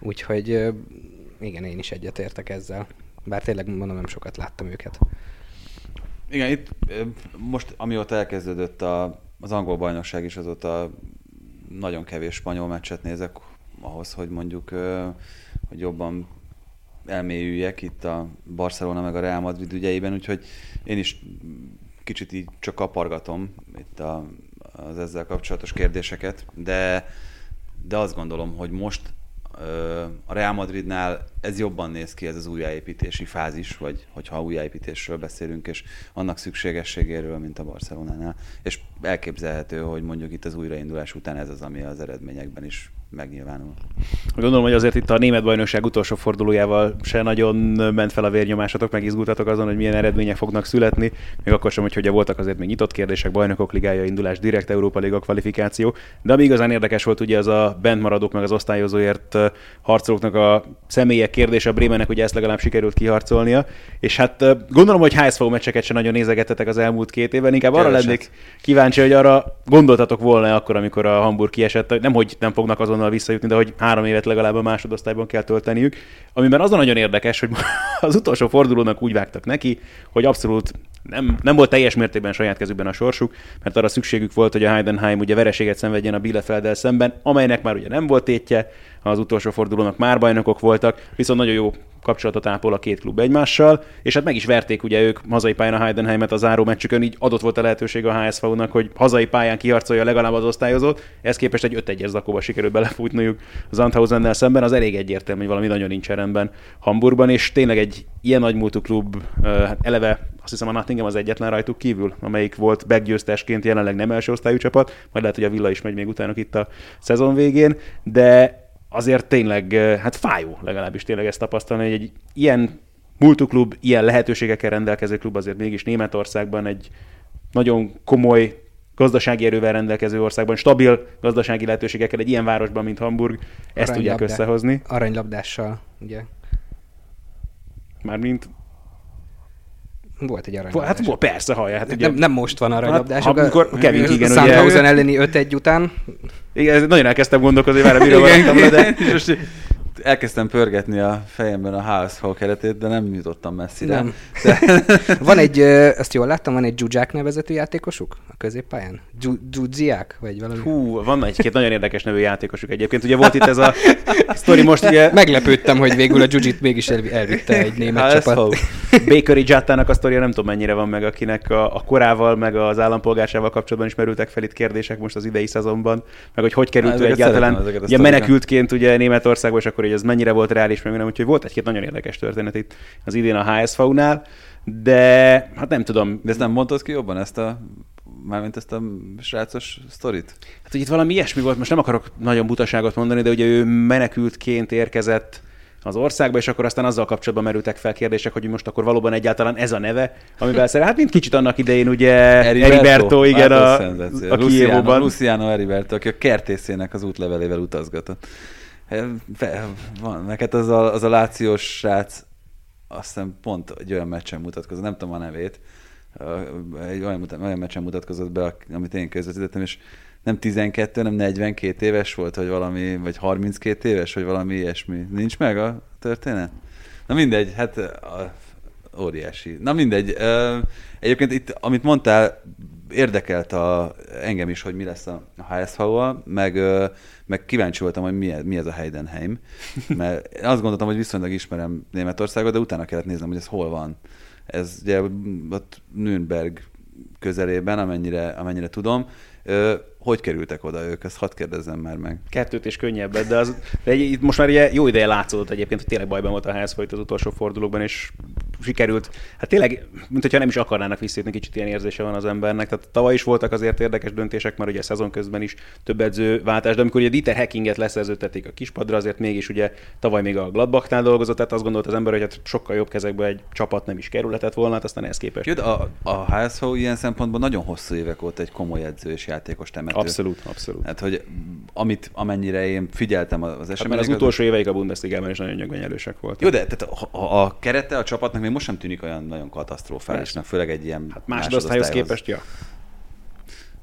Úgyhogy igen, én is egyetértek ezzel. Bár tényleg mondom, nem sokat láttam őket. Igen, itt most amióta elkezdődött a, az angol bajnokság is, azóta nagyon kevés spanyol meccset nézek ahhoz, hogy mondjuk hogy jobban elmélyüljek itt a Barcelona meg a Real Madrid ügyeiben, úgyhogy én is kicsit így csak kapargatom itt a, az ezzel kapcsolatos kérdéseket, de, de azt gondolom, hogy most a Real Madridnál ez jobban néz ki, ez az újjáépítési fázis, vagy hogyha újjáépítésről beszélünk, és annak szükségességéről, mint a Barcelonánál. És elképzelhető, hogy mondjuk itt az újraindulás után ez az, ami az eredményekben is megnyilvánul. Gondolom, hogy azért itt a német bajnokság utolsó fordulójával se nagyon ment fel a vérnyomásatok, meg izgultatok azon, hogy milyen eredmények fognak születni, még akkor sem, hogy ugye voltak azért még nyitott kérdések, bajnokok ligája indulás, direkt Európa Liga kvalifikáció, de ami igazán érdekes volt ugye az a bent maradók meg az osztályozóért harcolóknak a személyek kérdése, a Bremennek ugye ezt legalább sikerült kiharcolnia, és hát gondolom, hogy HSV meccseket sem nagyon nézegettetek az elmúlt két évben, inkább arra lennék kíváncsi, hogy arra gondoltatok volna akkor, amikor a Hamburg kiesett, nem hogy nem fognak azon azonnal visszajutni, de hogy három évet legalább a másodosztályban kell tölteniük. Amiben azon nagyon érdekes, hogy (laughs) az utolsó fordulónak úgy vágtak neki, hogy abszolút nem, nem volt teljes mértékben saját kezükben a sorsuk, mert arra szükségük volt, hogy a Heidenheim ugye vereséget szenvedjen a Bielefelddel szemben, amelynek már ugye nem volt tétje, az utolsó fordulónak már bajnokok voltak, viszont nagyon jó kapcsolatot ápol a két klub egymással, és hát meg is verték ugye ők hazai pályán a Heidenheimet a záró meccsükön, így adott volt a lehetőség a HSV-nak, hogy hazai pályán kiharcolja legalább az osztályozót, ez képest egy 5-1-es zakóba sikerült belefutniuk az Anthausennel szemben, az elég egyértelmű, hogy valami nagyon nincs rendben Hamburgban, és tényleg egy ilyen nagymúltú klub, hát eleve azt hiszem a Nottingham az egyetlen rajtuk kívül, amelyik volt beggyőztesként jelenleg nem első osztályú csapat, majd lehet, hogy a Villa is megy még utánok itt a szezon végén, de azért tényleg, hát fájó legalábbis tényleg ezt tapasztalni, hogy egy ilyen multiklub, ilyen lehetőségekkel rendelkező klub azért mégis Németországban egy nagyon komoly gazdasági erővel rendelkező országban, stabil gazdasági lehetőségekkel egy ilyen városban, mint Hamburg, ezt tudják összehozni. Aranylabdással, ugye? Mármint volt egy aranylabdás. Hát volt, persze, hallja. Hát ugye, nem, nem most van aranylabdás. Hát, amikor Kevin igen, Sandhausen elleni 5-1 után. Igen, nagyon elkezdtem gondolkozni, várj, mire le, de (laughs) elkezdtem pörgetni a fejemben a HSH keretét, de nem jutottam messzire. Nem. De... (laughs) van egy, ezt jól láttam, van egy Zsuzsák nevezetű játékosuk a középpályán? Zsuzsiák? Vagy valami? Hú, van egy-két nagyon érdekes nevű játékosuk egyébként. Ugye volt itt ez a (laughs) sztori most ugye... Meglepődtem, hogy végül a Zsuzsit mégis elvitte egy német csapat. Bakery Jattának a sztoria nem tudom mennyire van meg, akinek a, a korával, meg az állampolgárságával kapcsolatban is merültek fel itt kérdések most az idei szezonban, meg hogy hogy került ő egyáltalán ugye menekültként ugye Németországba, és akkor hogy ez mennyire volt reális, meg nem, úgyhogy volt egy-két nagyon érdekes történet itt az idén a HSV-nál, de hát nem tudom. De ezt nem mondtad ki jobban, ezt a mármint ezt a srácos sztorit? Hát, hogy itt valami ilyesmi volt, most nem akarok nagyon butaságot mondani, de ugye ő menekültként érkezett az országba, és akkor aztán azzal kapcsolatban merültek fel kérdések, hogy most akkor valóban egyáltalán ez a neve, amivel szerint, hát mint kicsit annak idején ugye Eriberto, Eriberto igen, hát a, a, a Luciano, Luciano Eriberto, aki a kertészének az útlevelével utazgatott. Van, neked az a, az a lációs srác, azt hiszem pont egy olyan meccsen mutatkozott, nem tudom a nevét, egy olyan, olyan meccsen mutatkozott be, amit én közvetítettem, és nem 12, nem 42 éves volt, vagy valami, vagy 32 éves, vagy valami ilyesmi. Nincs meg a történet? Na mindegy, hát a, óriási. Na mindegy. Egyébként itt, amit mondtál, érdekelt a, engem is, hogy mi lesz a, HSV-val, meg, meg kíváncsi voltam, hogy mi, mi ez a Heidenheim, mert azt gondoltam, hogy viszonylag ismerem Németországot, de utána kellett néznem, hogy ez hol van. Ez ugye ott Nürnberg közelében, amennyire, amennyire tudom. Hogy kerültek oda ők? Ezt hadd kérdezzem már meg. Kettőt és könnyebbet, de, az, de itt most már ugye jó ideje látszódott egyébként, hogy tényleg bajban volt a HSV az utolsó fordulókban, és sikerült, hát tényleg, mint hogyha nem is akarnának visszatérni, kicsit ilyen érzése van az embernek. Tehát tavaly is voltak azért érdekes döntések, mert ugye szezon közben is több edzőváltás, de amikor ugye Dieter Hackinget leszerződtették a kispadra, azért mégis ugye tavaly még a Gladbachnál dolgozott, tehát azt gondolt az ember, hogy hát sokkal jobb kezekbe egy csapat nem is kerülhetett volna, hát aztán ehhez képest. Jött, a, a HSV ilyen szempontból nagyon hosszú évek óta egy komoly edző és játékos temető. Abszolút, abszolút. Hát, hogy amit, amennyire én figyeltem az Hát eseményeket... mert az utolsó éveik a Bundesligában is nagyon nyögvenyelősek voltak. Jó, de tehát a, a, a kerete a csapatnak még most sem tűnik olyan nagyon katasztrofálisnak, főleg egy ilyen Hát másodosztályhoz képest, ja.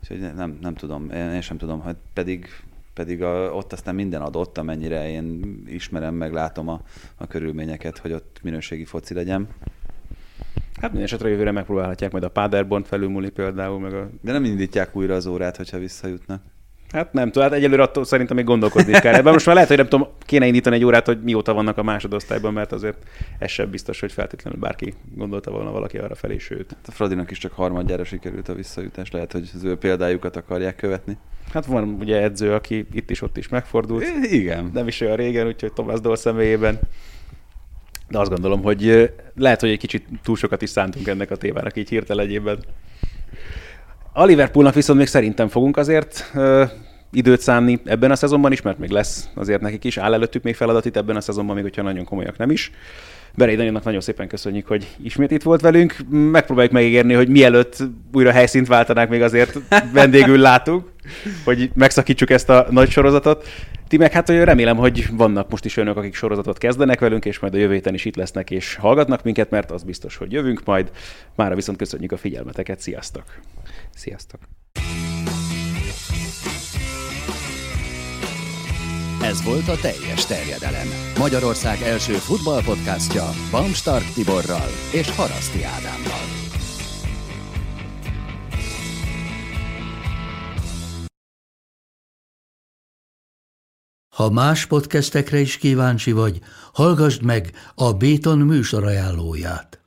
Úgyhogy nem, nem tudom, én, én sem tudom, hogy pedig, pedig a, ott aztán minden adott, amennyire én ismerem, meg látom a, a körülményeket, hogy ott minőségi foci legyen. Hát minden esetre jövőre megpróbálhatják majd a Paderborn felülmúlni például, meg a De nem indítják újra az órát, hogyha visszajutnak. Hát nem tudom, hát egyelőre attól szerintem még gondolkodni kell. Ebben most már lehet, hogy nem tudom, kéne indítani egy órát, hogy mióta vannak a másodosztályban, mert azért ez sem biztos, hogy feltétlenül bárki gondolta volna valaki arra felé, sőt. A Fradinak is csak harmadjára sikerült a visszajutás, lehet, hogy az ő példájukat akarják követni. Hát van ugye edző, aki itt is ott is megfordult, Igen. nem is olyan régen, úgyhogy Thomas Doll személyében. De azt gondolom, hogy lehet, hogy egy kicsit túl sokat is szántunk ennek a témának így hirtelenjében. A Liverpoolnak viszont még szerintem fogunk azért ö, időt szánni ebben a szezonban is, mert még lesz azért nekik is, áll előttük még feladat itt ebben a szezonban, még hogyha nagyon komolyak nem is. Berei Danielnak nagyon szépen köszönjük, hogy ismét itt volt velünk. Megpróbáljuk megígérni, hogy mielőtt újra helyszínt váltanák, még azért vendégül látunk, hogy megszakítsuk ezt a nagy sorozatot. Ti meg hát remélem, hogy vannak most is önök, akik sorozatot kezdenek velünk, és majd a jövő héten is itt lesznek és hallgatnak minket, mert az biztos, hogy jövünk majd. Mára viszont köszönjük a figyelmeteket, sziasztok! Sziasztok! Ez volt a teljes terjedelem. Magyarország első futballpodcastja Bamstark Tiborral és Haraszti Ádámmal. Ha más podcastekre is kíváncsi vagy, hallgassd meg a Béton műsor ajánlóját.